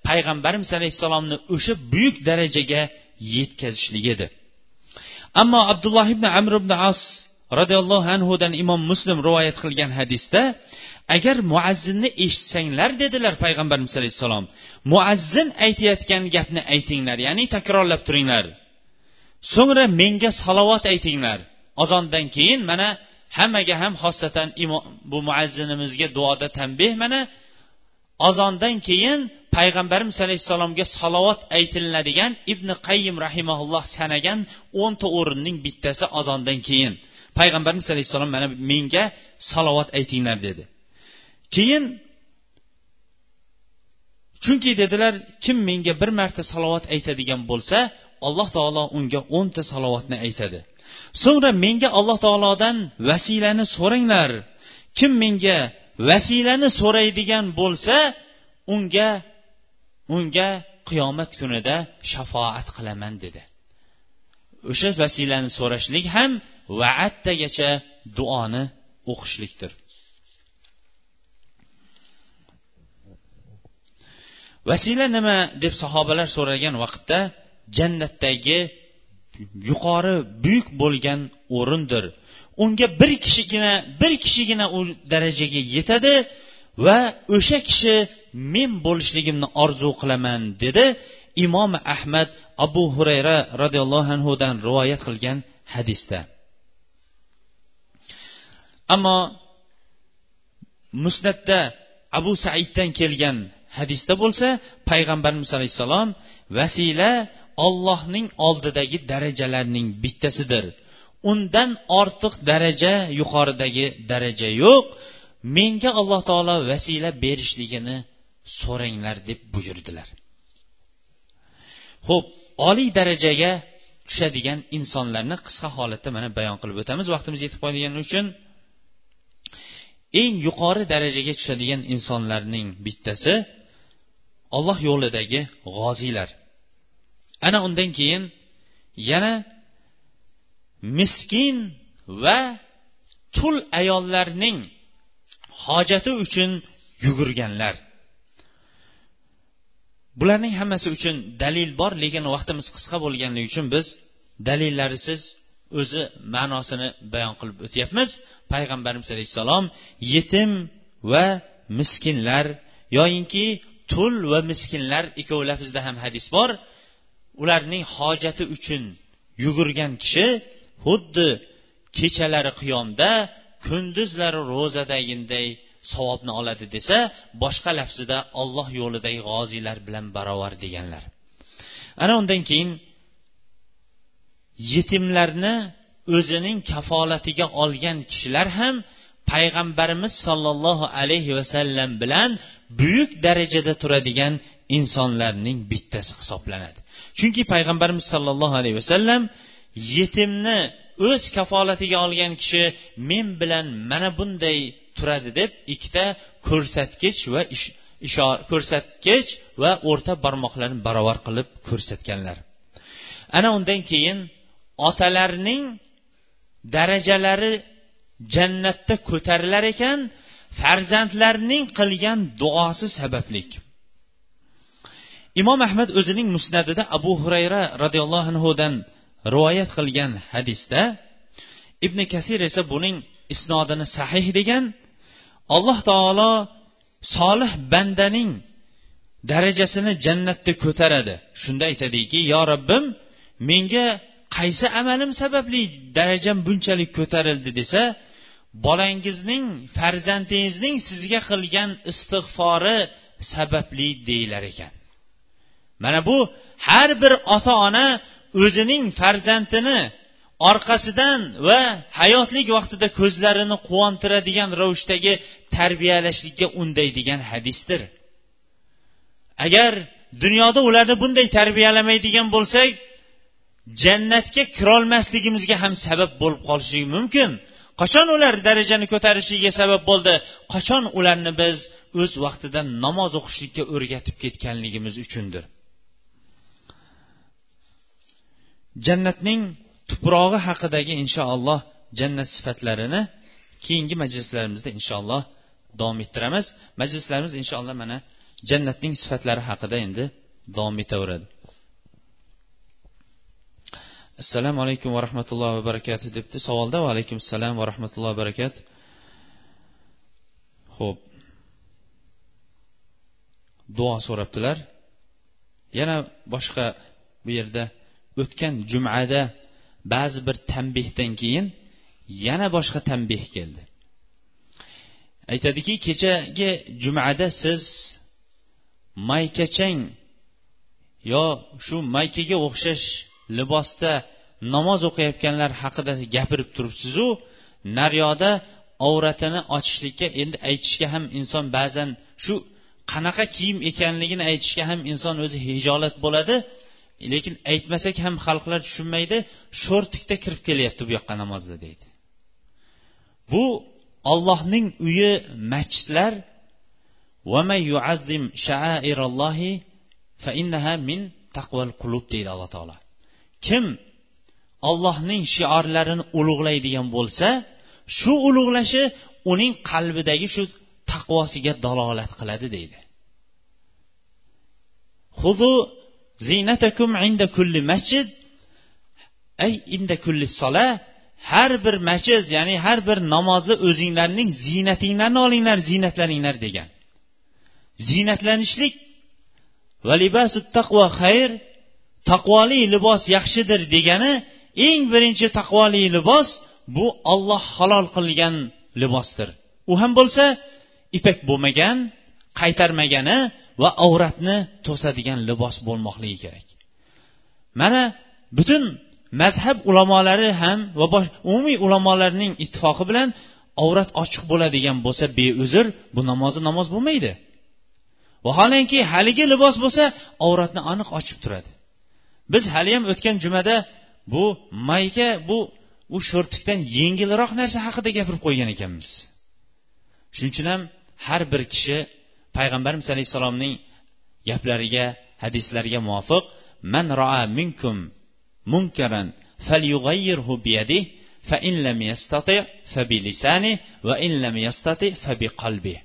payg'ambarimiz alayhissalomni o'sha buyuk darajaga yetkazishlik edi ammo abdulloh ibn amr ibn as roziyallohu anhudan imom muslim rivoyat qilgan hadisda agar muazzinni eshitsanglar dedilar payg'ambarimiz alayhissalom. Muazzin aytayotgan gapni aytinglar ya'ni takrorlab turinglar. So'ngra menga salovat aytinglar. Ozondan keyin mana hammaga ham xossatan bu muazzinimizga duoda tanbeh mana ozondan keyin payg'ambarimiz alayhissalomga salovat aytilinadigan ibn qayyim rahimaulloh sanagan o'nta o'rinning bittasi azondan keyin. Payg'ambarimiz alayhissalom mana menga salovat aytinglar dedi. Keyin chunki dedilar kim menga bir marta salovat aytadigan bo'lsa alloh taolo unga o'nta salovatni aytadi. So'ngra menga alloh taolodan vasilani so'ranglar. Kim menga vasilani so'raydigan bo'lsa unga unga qiyomat kunida shafoat qilaman dedi. O'sha vasilani so'rashlik ham vaattagacha duoni o'qishlikdir. Vasila nima deb sahobalar so'ragan vaqtda jannatdagi yuqori buyuk bo'lgan o'rindir unga bir kishigina bir kishigina u darajaga yetadi va o'sha kishi men bo'lishligimni orzu qilaman dedi imom ahmad abu hurayra roziyallohu anhudan rivoyat qilgan hadisda. Ammo musnatda abu saiddan kelgan hadisda bo'lsa payg'ambarimiz alayhissalom vasila ollohning oldidagi darajalarning bittasidir. Undan ortiq daraja yuqoridagi daraja yo'q. Menga alloh taolo vasila berishligini so'ranglar deb buyurdilar. Ho'p oliy darajaga tushadigan insonlarni qisqa holatda mana bayon qilib o'tamiz. Vaqtimiz yetib qolgani uchun eng yuqori darajaga tushadigan insonlarning bittasi olloh yo'lidagi g'oziylar. Ana undan keyin yana miskin va tul ayollarning hojati uchun yugurganlar. Bularning hammasi uchun dalil bor lekin vaqtimiz qisqa bo'lganligi uchun biz dalillarisiz o'zi ma'nosini bayon qilib o'tyapmiz. Payg'ambarimiz alayhissalom yetim va miskinlar yoyinki tul va miskinlar ikkovi lafzida ham hadis bor. Ularning hojati uchun yugurgan kishi xuddi kechalari qiyomda kunduzlari ro'zadagiday savobni oladi desa boshqa lafzida olloh yo'lidagi g'oziylar bilan barobar deganlar. Ana undan keyin yetimlarni o'zining kafolatiga olgan kishilar ham payg'ambarimiz sollallohu alayhi vasallam bilan buyuk darajada turadigan insonlarning bittasi hisoblanadi. Chunki payg'ambarimiz sollallohu alayhi vasallam yetimni o'z kafolatiga olgan kishi men bilan mana bunday turadi deb ikkita ko'rsatkich va ishor ko'rsatkich va o'rta barmoqlarni barobar qilib ko'rsatganlar. Ana undan keyin otalarning darajalari jannatda ko'tarilar ekan farzandlarning qilgan duosi sabablik imom ahmad o'zining musnadida abu hurayra roziyallohu anhudan rivoyat qilgan hadisda ibn kasir esa buning isnodini sahih degan alloh taolo solih bandaning darajasini jannatda ko'taradi. Shunda aytadiki yo robbim menga qaysi amalim sababli darajam bunchalik ko'tarildi? desa bolangizning farzandingizning sizga qilgan istig'fori sababli deyilar ekan. Mana bu har bir ota ona o'zining farzandini orqasidan va hayotlik vaqtida ko'zlarini quvontiradigan ravishdagi tarbiyalashlikka undaydigan hadisdir. Agar dunyoda ularni bunday tarbiyalamaydigan bo'lsak jannatga kirolmasligimizga ham sabab bo'lib qolishligi mumkin. Qachon ular darajani ko'tarishiga sabab bo'ldi? Qachon ularni biz o'z vaqtida namoz o'qishlikka o'rgatib ketganligimiz uchundir? Jannatning tuprog'i haqidagi inshaalloh jannat sifatlarini keyingi majlislarimizda inshaalloh davom ettiramiz. Majlislarimiz inshaalloh mana jannatning sifatlari haqida endi davom etaveradi. Assalomu alaykum va rahmatullohi va barakatuh debdi. Savolda va alaykum assalom va rahmatullohi va barakatuh ho'p duo so'rabdilar. Yana boshqa bu yerda o'tgan jumada ba'zi bir tanbehdan keyin yana boshqa tanbeh keldi. Aytadiki kechagi jumada siz maykachang yo shu maykaga o'xshash libosda namoz o'qiyotganlar haqida gapirib turibsizu naryoqda avratini ochishlikka endi aytishga ham inson ba'zan shu qanaqa kiyim ekanligini aytishga ham inson o'zi hijolat bo'ladi. Lekin aytmasak ham xalqlar tushunmaydi sho'rtikda kirib kelyapti bu yoqqa namozda deydi. Bu ollohning uyi masjidlar min taqval qulub deydi alloh taolo. Kim ollohning shiorlarini ulug'laydigan bo'lsa shu ulug'lashi uning qalbidagi shu taqvosiga dalolat qiladi deydi. Xudu zinatakum inda kulli masjid. Ay inda kulli sola har bir masjid ya'ni har bir namozda o'zinglarning ziynatinglarni olinglar ziynatlaninglar degan. Ziynatlanishlik va libasu taqvo xayr taqvoli libos yaxshidir degani eng birinchi taqvoli libos bu olloh halol qilgan libosdir. U ham bo'lsa ipak bo'lmagan qaytarmagani va avratni to'sadigan libos bo'lmoqligi kerak. Mana butun mazhab ulamolari ham va umumiy ulamolarning ittifoqi bilan avrat ochiq bo'ladigan bo'lsa beuzr bu namozi namoz bo'lmaydi. Vaholanki haligi libos bo'lsa avratni aniq ochib turadi. Biz haliyam o'tgan jumada bu mayka bu u sho'rtikdan yengilroq narsa haqida gapirib qo'ygan ekanmiz. Shuning uchun ham har bir kishi payg'ambarimiz alayhissalomning gaplariga hadislariga muvofiq man roa minkum munkaran falyughayyirhu biyadihi fa in lam yastati fa bilisani va in lam yastati fa biqalbi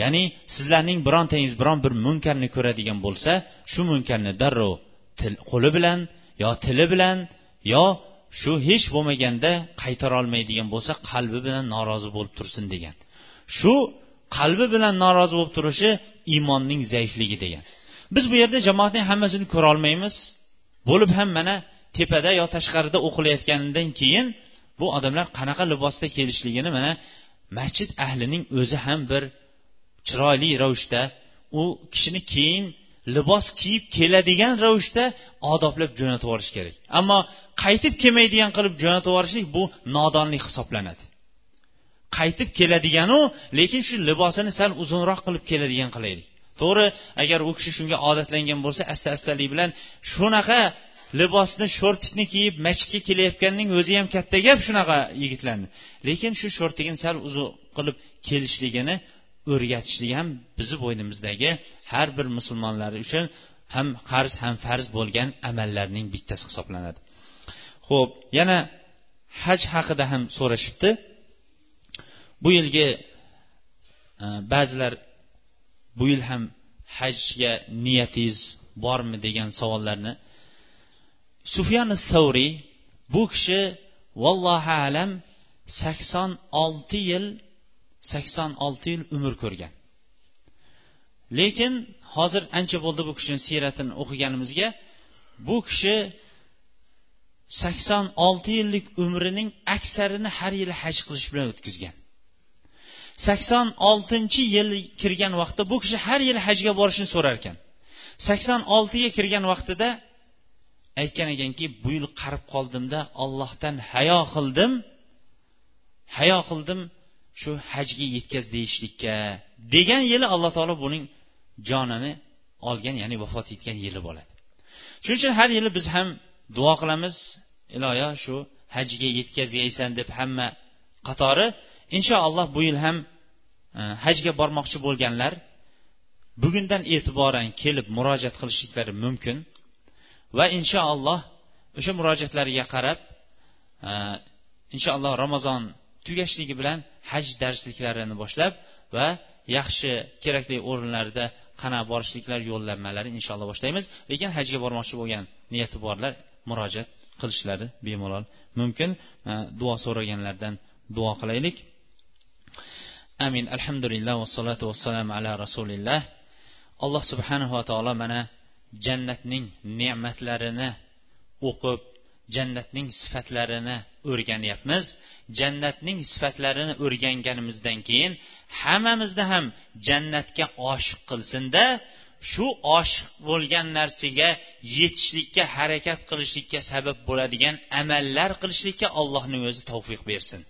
ya'ni sizlarning birontangiz biron bir munkarni ko'radigan bo'lsa shu munkarni darrov qo'li bilan yo tili bilan yo shu hech bo'lmaganda qaytarolmaydigan bo'lsa qalbi bilan norozi bo'lib tursin degan. Shu qalbi bilan norozi bo'lib turishi iymonning zaifligi degan. Biz bu yerda jamoatning hammasini ko'rolmaymiz bo'lib ham mana tepada yo tashqarida o'qilayotganidan keyin bu odamlar qanaqa libosda kelishligini mana masjid ahlining o'zi ham bir chiroyli ravishda u kishini keyin libos kiyib keladigan ravishda odoblab jo'natib yuborish kerak. Ammo qaytib kelmaydigan qilib jo'natib yuborishlik bu nodonlik hisoblanadi. Qaytib keladiganu lekin shu libosini sal uzunroq qilib keladigan qilaylik. To'g'ri agar u kishi shunga odatlangan bo'lsa asta astalik bilan shunaqa libosni sho'rtikni kiyib masjidga kelayotganning o'zi ham katta gap shunaqa yigitlarni. Lekin shu sho'rtigini sal uzun qilib kelishligini o'rgatishlik ham bizni bo'ynimizdagi har bir musulmonlar uchun ham qarz ham farz bo'lgan amallarning bittasi hisoblanadi. Ho'p yana haj haqida ham so'rashibdi. Bu yilgi e, ba'zilar bu yil ham hajga niyatingiz bormi degan savollarni. Sufyan savriy bu kishi vallohu alam sakson olti yil sakson olti yil umr ko'rgan. Lekin hozir ancha bo'ldi bu kishini siyratini o'qiganimizga bu kishi sakson olti yillik umrining aksarini har yili haj qilish bilan o'tkazgan. Sakson oltinchi yil kirgan vaqtda bu kishi har yili hajga borishni so'rar ekan sakson oltiga kirgan vaqtida aytgan ekanki bu yil qarib qoldimda ollohdan hayo qildim hayo qildim shu hajga yetkaz deyishlikka degan yili alloh taolo buning jonini olgan ya'ni vafot etgan yili bo'ladi. Shuning uchun har yili biz ham duo qilamiz iloyo shu hajga yetkazgaysan deb hamma qatori inshaalloh bu yil ham e, hajga bormoqchi bo'lganlar bugundan e'tiboran kelib murojaat qilishliklari mumkin va inshaalloh o'sha murojaatlariga qarab e, inshaalloh ramazon tugashligi bilan haj darsliklarini boshlab va yaxshi kerakli o'rinlarda qana borishliklar yo'llanmalari inshaalloh boshlaymiz. Lekin hajga bormoqchi bo'lgan niyati borlar murojaat qilishlari bemalol mumkin. E, duo so'raganlardan duo qilaylik. Amin. Alhamdulillah vassalotu vassalam ala rasulilloh alloh subhanava taolo mana jannatning ne'matlarini o'qib jannatning sifatlarini o'rganyapmiz. Jannatning sifatlarini o'rganganimizdan keyin hammamizni ham jannatga oshiq qilsinda shu oshiq bo'lgan narsaga yetishlikka harakat qilishlikka sabab bo'ladigan amallar qilishlikka allohning o'zi tavfiq bersin.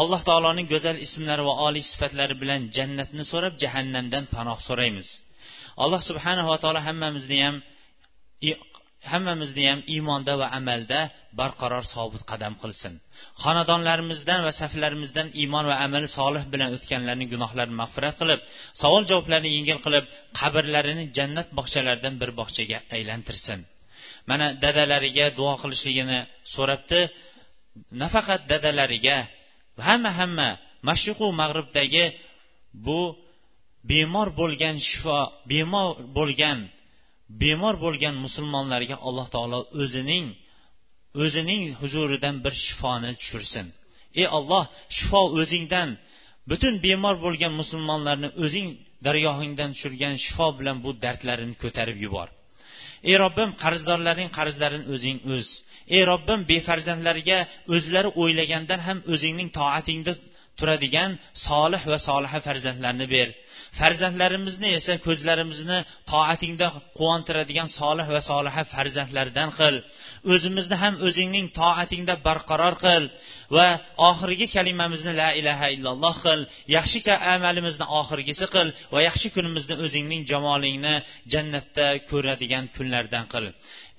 Alloh taoloning go'zal ismlari va oliy sifatlari bilan jannatni so'rab jahannamdan panoh so'raymiz. Alloh subhanava taolo hammamizni ham hammamizni ham iymonda va amalda barqaror sobit qadam qilsin. Xonadonlarimizdan va saflarimizdan iymon va amali solih bilan o'tganlarning gunohlarini mag'firat qilib savol javoblarni yengil qilib qabrlarini jannat bog'chalaridan bir bog'chaga aylantirsin. Mana dadalariga duo qilishligini so'rabdi. Nafaqat dadalariga hamma hamma mashriqu mag'ribdagi bu bemor bo'lgan shifo bemor bo'lgan bemor bo'lgan musulmonlarga alloh taolo o'zining o'zining huzuridan bir shifoni tushirsin. Ey olloh shifo o'zingdan butun bemor bo'lgan musulmonlarni o'zing dargohingdan tushirgan shifo bilan bu dardlarini ko'tarib yubor. Ey robbim qarzdorlarning qarzlarini o'zing o'z. Ey robbim befarzandlarga o'zlari o'ylagandan ham o'zingning toatingda turadigan solih va soliha farzandlarni ber. Farzandlarimizni esa ko'zlarimizni toatingda quvontiradigan solih va soliha farzandlardan qil. O'zimizni ham o'zingning toatingda barqaror qil va oxirgi kalimamizni la ilaha illalloh qil. Yaxshi amalimizni oxirgisi qil va yaxshi kunimizni o'zingning jamolingni jannatda ko'radigan kunlardan qil.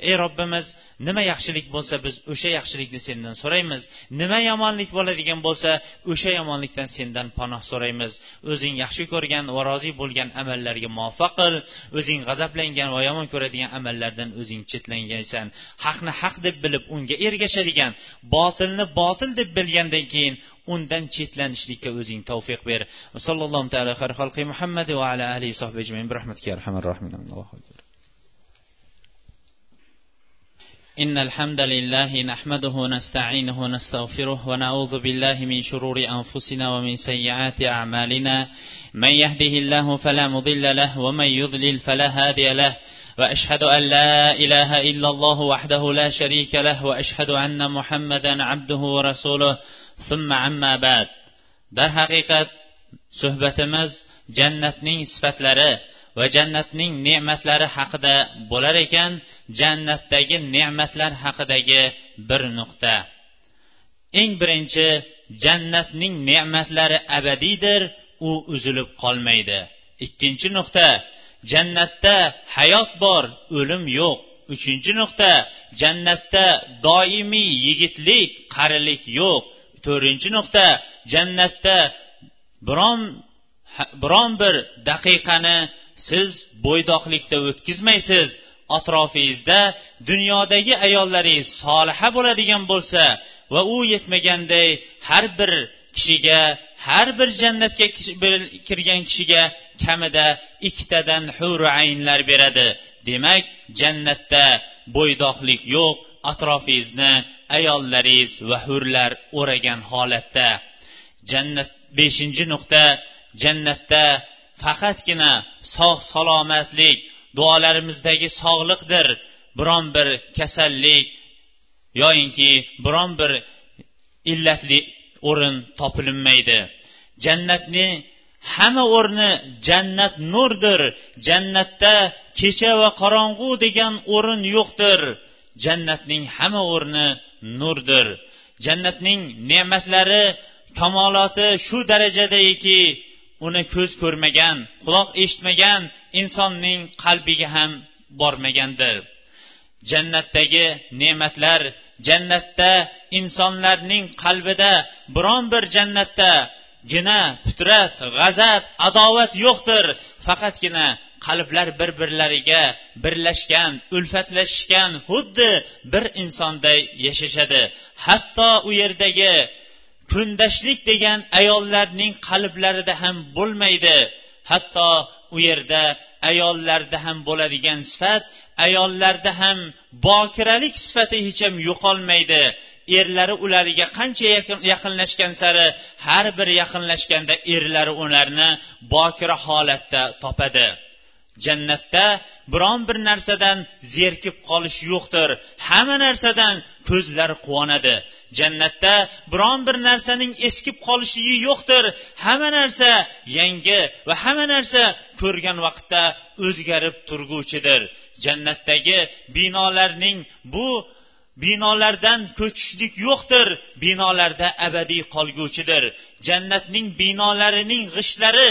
Ey robbimiz nima yaxshilik bo'lsa biz o'sha yaxshilikni sendan so'raymiz. Nima yomonlik bo'ladigan bo'lsa o'sha yomonlikdan sendan panoh so'raymiz. O'zing yaxshi ko'rgan va rozi bo'lgan amallarga muvaffaq qil. O'zing g'azablangan va yomon ko'radigan amallardan o'zing chetlangansan haqni haq deb bilib unga ergashadigan botilni botil deb bilgandan keyin undan chetlanishlikka o'zing tavfiq ber. Sallallohu taala muhammad va ala alihi sohbi ajmain. Rahmatga arhamar rohimin إن الحمد لله نحمده نستعينه ونستغفره ونعوذ بالله من شرور أنفسنا ومن سيئات أعمالنا. من يهده الله فلا مضل له ومن يضلل فلا هادي له. وأشهد أن لا إله إلا الله وحده لا شريك له وأشهد أن محمدا عبده ورسوله. ثم عما بعد. در haqiqat suhbatimiz jannatning sifatlari va jannatning ne'matlari haqida bo'lar ekan jannatdagi ne'matlar haqidagi bir nuqta. Eng birinchi jannatning ne'matlari abadiydir u uzilib qolmaydi. Ikkinchi nuqta jannatda hayot bor o'lim yo'q. Uchinchi nuqta jannatda doimiy yigitlik qarilik yo'q. To'rtinchi nuqta jannatda biron biron bir daqiqani siz bo'ydoqlikda o'tkazmaysiz. Atrofingizda dunyodagi ayollaringiz soliha bo'ladigan bo'lsa va u yetmaganday har bir kishiga har bir jannatga kirgan kishiga kamida ikkitadan huru aynlar beradi. Demak jannatda bo'ydoqlik yo'q atrofingizni ayollaringiz va hurlar o'ragan holatda. Jannat beshinchi nuqta jannatda faqatgina sog' salomatlik duolarimizdagi sog'liqdir. Biron bir kasallik yoyinki biron bir illatli o'rin topilinmaydi jannatni hamma o'rni jannat nurdir. Jannatda kecha va qorong'u degan o'rin yo'qdir. Jannatning hamma o'rni nurdir. Jannatning ne'matlari kamoloti shu darajadaki uni ko'z ko'rmagan quloq eshitmagan insonning qalbiga ham bormagandir. Jannatdagi ne'matlar jannatda insonlarning qalbida biron bir jannatda gina fitrat g'azab adovat yo'qdir. Faqatgina qalblar bir birlariga birlashgan ulfatlashishgan xuddi bir insonday yashashadi. Hatto u yerdagi kundashlik degan ayollarning qalblarida ham bo'lmaydi. Hatto u yerda ayollarda ham bo'ladigan sifat ayollarda ham bokiralik sifati hech ham yo'qolmaydi. Erlari ularga qancha yaqinlashgan sari har bir yaqinlashganda erlari ularni bokira holatda topadi. Jannatda biron bir narsadan zerikib qolish yo'qdir. Hamma narsadan ko'zlari quvonadi. Jannatda biron bir narsaning eskib qolishligi yo'qdir. Hamma narsa yangi va hamma narsa ko'rgan vaqtda o'zgarib turguvchidir. Jannatdagi binolarning bu binolardan ko'chishlik yo'qdir. Binolarda abadiy qolguvchidir. Jannatning binolarining g'ishtlari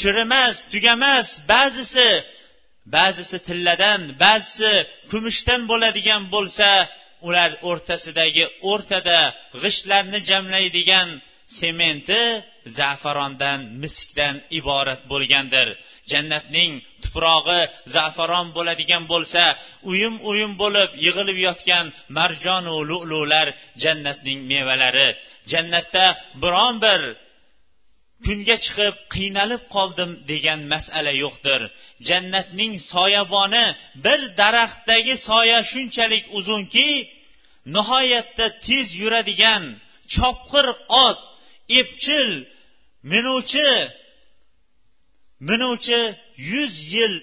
chirimas tugamas ba'zisi ba'zisi tilladan ba'zisi kumushdan bo'ladigan bo'lsa ular o'rtasidagi o'rtada g'ishtlarni jamlaydigan sementi zafarondan miskdan iborat bo'lgandir. Jannatning tuprog'i zafaron bo'ladigan bo'lsa uyum uyum bo'lib yig'ilib yotgan marjonu lu'lular jannatning mevalari. Jannatda biron bir kunga chiqib qiynalib qoldim degan masala yo'qdir. Jannatning soyaboni bir daraxtdagi soya shunchalik uzunki nihoyatda tez yuradigan chopqir ot epchil minuvchi minuvchi yuz yil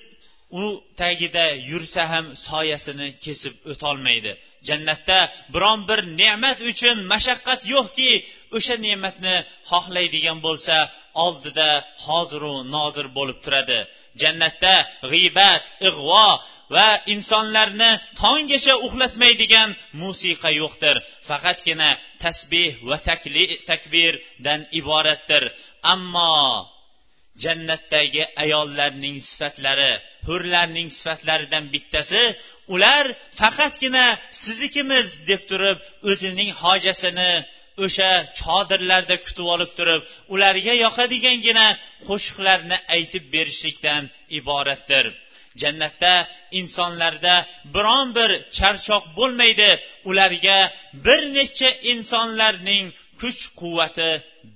u tagida yursa ham soyasini kesib o'tolmaydi. Jannatda biron bir ne'mat uchun mashaqqat yo'qki o'sha ne'matni xohlaydigan bo'lsa oldida hoziru nozir bo'lib turadi. Jannatda g'iybat ig'vo va insonlarni tonggacha uxlatmaydigan musiqa yo'qdir. Faqatgina tasbeh va takbirdan iboratdir. Ammo jannatdagi ayollarning sifatlari hurlarning sifatlaridan bittasi ular faqatgina siznikimiz deb turib o'zining hojasini o'sha chodirlarda kutib olib turib ularga yoqadigangina qo'shiqlarni aytib berishlikdan iboratdir. Jannatda insonlarda biron bir charchoq bo'lmaydi ularga bir necha insonlarning kuch quvvati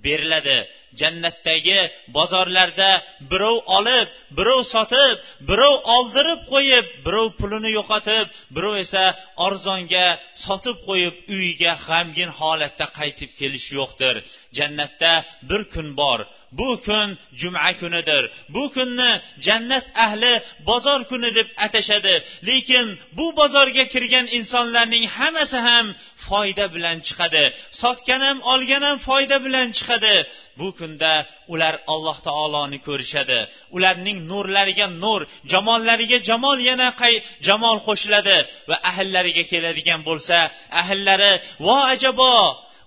beriladi. Jannatdagi bozorlarda birov olib birov sotib birov oldirib qo'yib birov pulini yo'qotib birov esa arzonga sotib qo'yib uyiga g'amgin holatda qaytib kelish yo'qdir. Jannatda bir kun bor. Bu kun juma kunidir. Bu kunni jannat ahli bozor kuni deb atashadi. Lekin bu bozorga kirgan insonlarning hammasi ham foyda bilan chiqadi. Sotgan ham olgan ham foyda bilan chiqadi. Bu kunda ular alloh taoloni ko'rishadi. Ularning nurlariga nur jamollariga jamol yana qay jamol qo'shiladi va ahllariga keladigan bo'lsa ahllari vo ajabo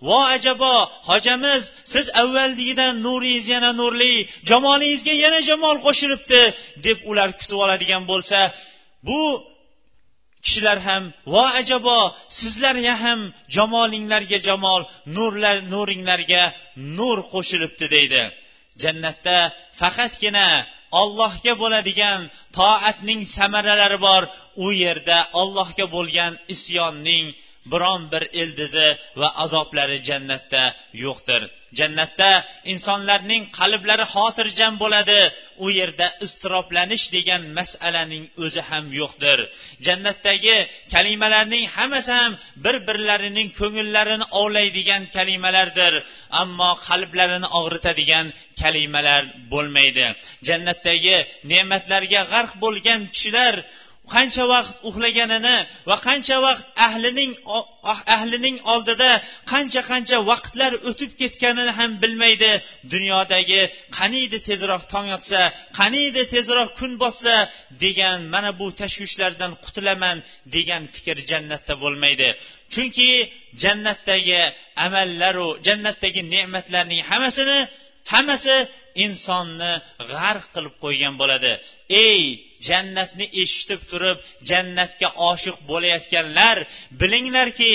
vo ajabo hojamiz siz avvalgidan nuringiz yana nurli jamolingizga yana jamol qo'shilibdi deb ular kutib oladigan bo'lsa bu kishilar ham vo ajabo sizlarga ham jamolinglarga jamol nurlar nuringlarga nur qo'shilibdi deydi. Jannatda faqatgina ollohga bo'ladigan toatning samaralari bor u yerda ollohga bo'lgan isyonning biron bir ildizi va azoblari jannatda yo'qdir. Jannatda insonlarning qalblari xotirjam bo'ladi u yerda iztiroblanish degan masalaning o'zi ham yo'qdir. Jannatdagi kalimalarning hammasi ham bir birlarining ko'ngillarini ovlaydigan kalimalardir ammo qalblarini og'ritadigan kalimalar bo'lmaydi. Jannatdagi ne'matlarga g'arq bo'lgan kishilar qancha vaqt uxlaganini va qancha vaqt ahlining ah, ahlining oldida qancha qancha vaqtlar o'tib ketganini ham bilmaydi. Dunyodagi qaniydi tezroq tong otsa qaniydi tezroq kun botsa degan mana bu tashvishlardan qutulaman degan fikr jannatda bo'lmaydi. Chunki jannatdagi amallaru jannatdagi ne'matlarning hammasini hammasi insonni g'arq qilib qo'ygan bo'ladi. Ey jannatni eshitib turib jannatga oshiq bo'layotganlar bilinglarki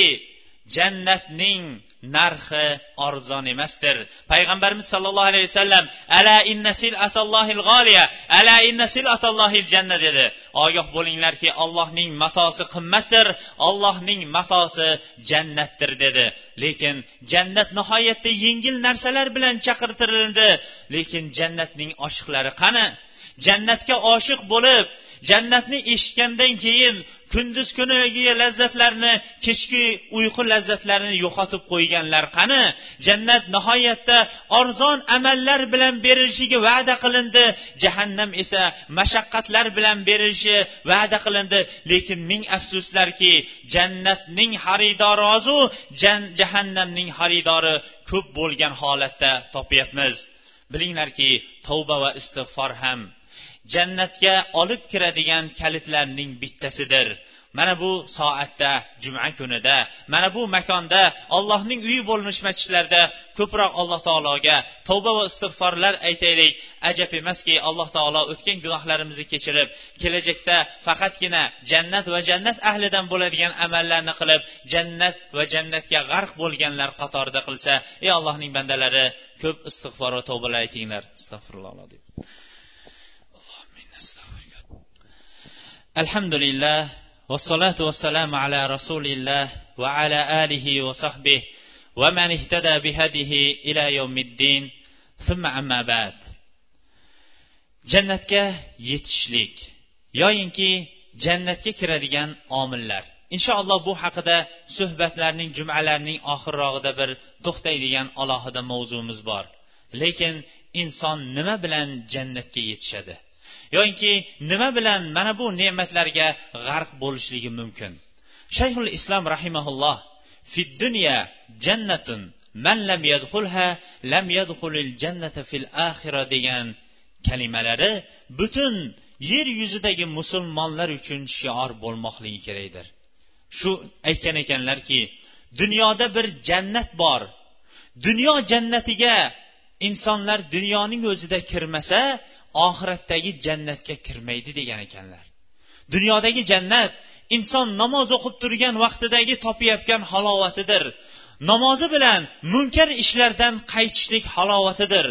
jannatning narxi arzon emasdir. Payg'ambarimiz sollallohu alayhi vasallam ala inna sil'atallohil g'oliya ala inna sil'atallohil janna dedi. Ogoh bo'linglarki allohning matosi qimmatdir allohning matosi jannatdir dedi. Lekin jannat nihoyatda yengil narsalar bilan chaqirtirildi. Lekin jannatning oshiqlari qani? Jannatga oshiq bo'lib jannatni eshitgandan keyin kunduz kunigi lazzatlarni kechki uyqu lazzatlarini yo'qotib qo'yganlar qani? Jannat nihoyatda arzon amallar bilan berilishiga va'da qilindi. Jahannam esa mashaqqatlar bilan berilishi va'da qilindi. Lekin ming afsuslarki jannatning xaridori ozu jahannamning xaridori ko'p bo'lgan holatda topyapmiz. Bilinglarki tavba va istig'for ham jannatga olib kiradigan kalitlarning bittasidir. Mana bu soatda juma kunida mana bu makonda allohning uyi bo'lmish masjidlarda ko'proq alloh taologa tavba va istig'forlar aytaylik. Ajab emaski alloh taolo o'tgan gunohlarimizni kechirib kelajakda faqatgina jannat va jannat ahlidan bo'ladigan amallarni qilib jannat va jannatga g'arq bo'lganlar qatorida qilsa ey allohning bandalari ko'p istig'for va tavbalar aytinglar. Astag'firulloh alhamdulillah vassalatu vassalamu ala rasulilloh va ala alihi va sahbihi va man ihtada bihadihi ila yawmiddin. Summa amma ba'd. Jannatga yetishlik yoyinki jannatga kiradigan omillar. Inshaalloh bu haqida suhbatlarning jumalarning oxirrog'ida bir to'xtaydigan alohida mavzumiz bor. Lekin inson nima bilan jannatga yetishadi? Yoinki nima bilan mana bu ne'matlarga g'arq bo'lishligi mumkin? Shayxul islom rahimaulloh fid dunya jannatun man lam yadxulha lam yadxulil jannata fil axira degan kalimalari butun yer yuzidagi musulmonlar uchun shior bo'lmoqligi kerakdir. Shu aytgan ekanlarki dunyoda bir jannat bor. Dunyo jannatiga insonlar dunyoning o'zida kirmasa oxiratdagi jannatga kirmaydi degan ekanlar. Dunyodagi jannat inson namoz o'qib turgan vaqtidagi topayotgan halovatidir. Namozi bilan munkar ishlardan qaytishlik halovatidir.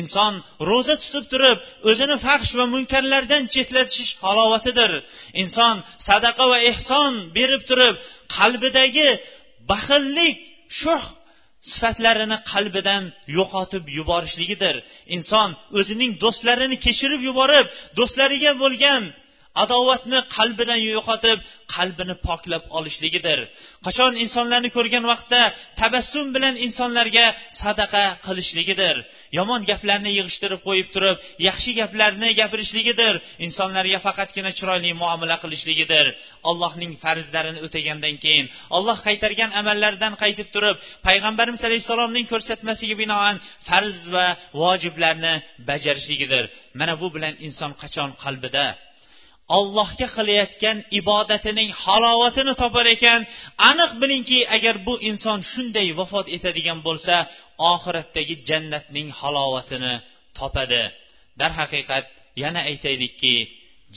Inson ro'za tutib turib o'zini faxsh va munkarlardan chetlatish halovatidir. Inson sadaqa va ehson berib turib qalbidagi baxillik shuh sifatlarini qalbidan yo'qotib yuborishligidir. Inson o'zining do'stlarini kechirib yuborib do'stlariga bo'lgan adovatni qalbidan yo'qotib qalbini poklab olishligidir. Qachon insonlarni ko'rgan vaqtda tabassum bilan insonlarga sadaqa qilishligidir. Yomon gaplarni yig'ishtirib qo'yib turib yaxshi gaplarni gapirishligidir. Insonlarga faqatgina chiroyli muomala qilishligidir. Allohning farzlarini o'tagandan keyin olloh qaytargan amallardan qaytib turib payg'ambarimiz alayhissalomning ko'rsatmasiga binoan farz va vojiblarni bajarishligidir. Mana bu bilan inson qachon qalbida? Ollohga qilayotgan ibodatining halovatini topar ekan. Aniq bilingki agar bu inson shunday vafot etadigan bo'lsa oxiratdagi jannatning halovatini topadi. Darhaqiqat yana aytaylikki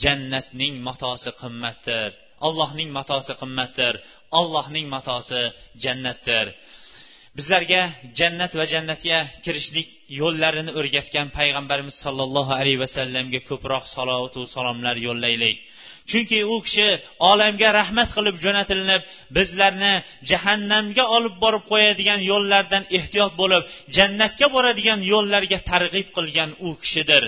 jannatning matosi qimmatdir. Allohning matosi qimmatdir. Allohning matosi jannatdir. Bizlarga jannat va jannatga kirishlik yo'llarini o'rgatgan payg'ambarimiz sollallohu alayhi vasallamga ko'proq salovatu salomlar yo'llaylik. Chunki u kishi olamga rahmat qilib jo'natilinib bizlarni jahannamga olib borib qo'yadigan yo'llardan ehtiyot bo'lib jannatga boradigan yo'llarga targ'ib qilgan u kishidir.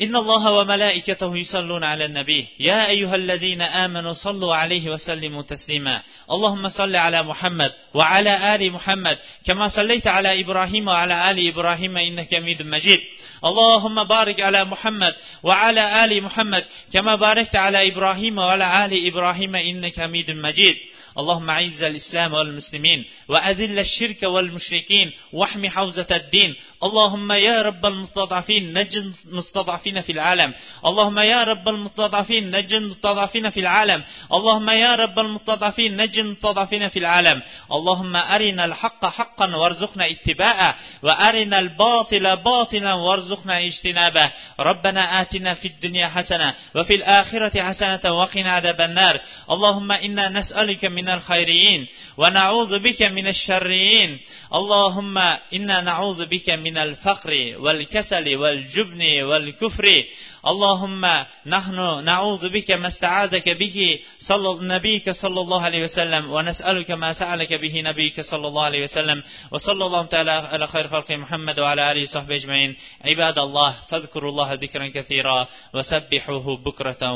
إن الله وملائكته يصلون على النبي. يا أيها الذين آمنوا صلوا عليه وسلموا تسليما. اللهم صل على محمد وعلى آل محمد كما صليت على إبراهيم وعلى آل إبراهيم إنك حميد مجيد. اللهم بارك على محمد وعلى آل محمد كما باركت على إبراهيم وعلى آل إبراهيم إنك حميد مجيد. اللهم أعز الإسلام والمسلمين وأذل الشرك والمشركين واحمي حوزة الدين اللهم يا رب المستضعفين نج المستضعفين في العالم. اللهم يا رب المستضعفين نج المستضعفين في العالم. اللهم يا رب المستضعفين نج المستضعفين في العالم. اللهم أرنا الحق حقا وارزقنا اتباعه وأرنا الباطل باطلا وارزقنا اجتنابه. ربنا آتنا في الدنيا حسنة وفي الآخرة حسنة وقنا عذاب النار. اللهم إنا نسألك من الخيرين ونعوذ بك من الشرين. اللهم إنا نعوذ بك من الفقر والكسل والجبن والكفر. اللهم نحن نعوذ بك ما استعاذك به صلى نبيك صلى الله عليه وسلم ونسألك ما سألك به نبيك صلى الله عليه وسلم. وصلى الله تعالى على خير خلق محمد وعلى آله وصحبه أجمعين. عباد الله فاذكروا الله ذكرا كثيرا وسبحوه بكرة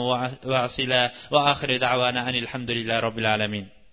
وعسلا وآخر دعوانا أن الحمد لله رب العالمين.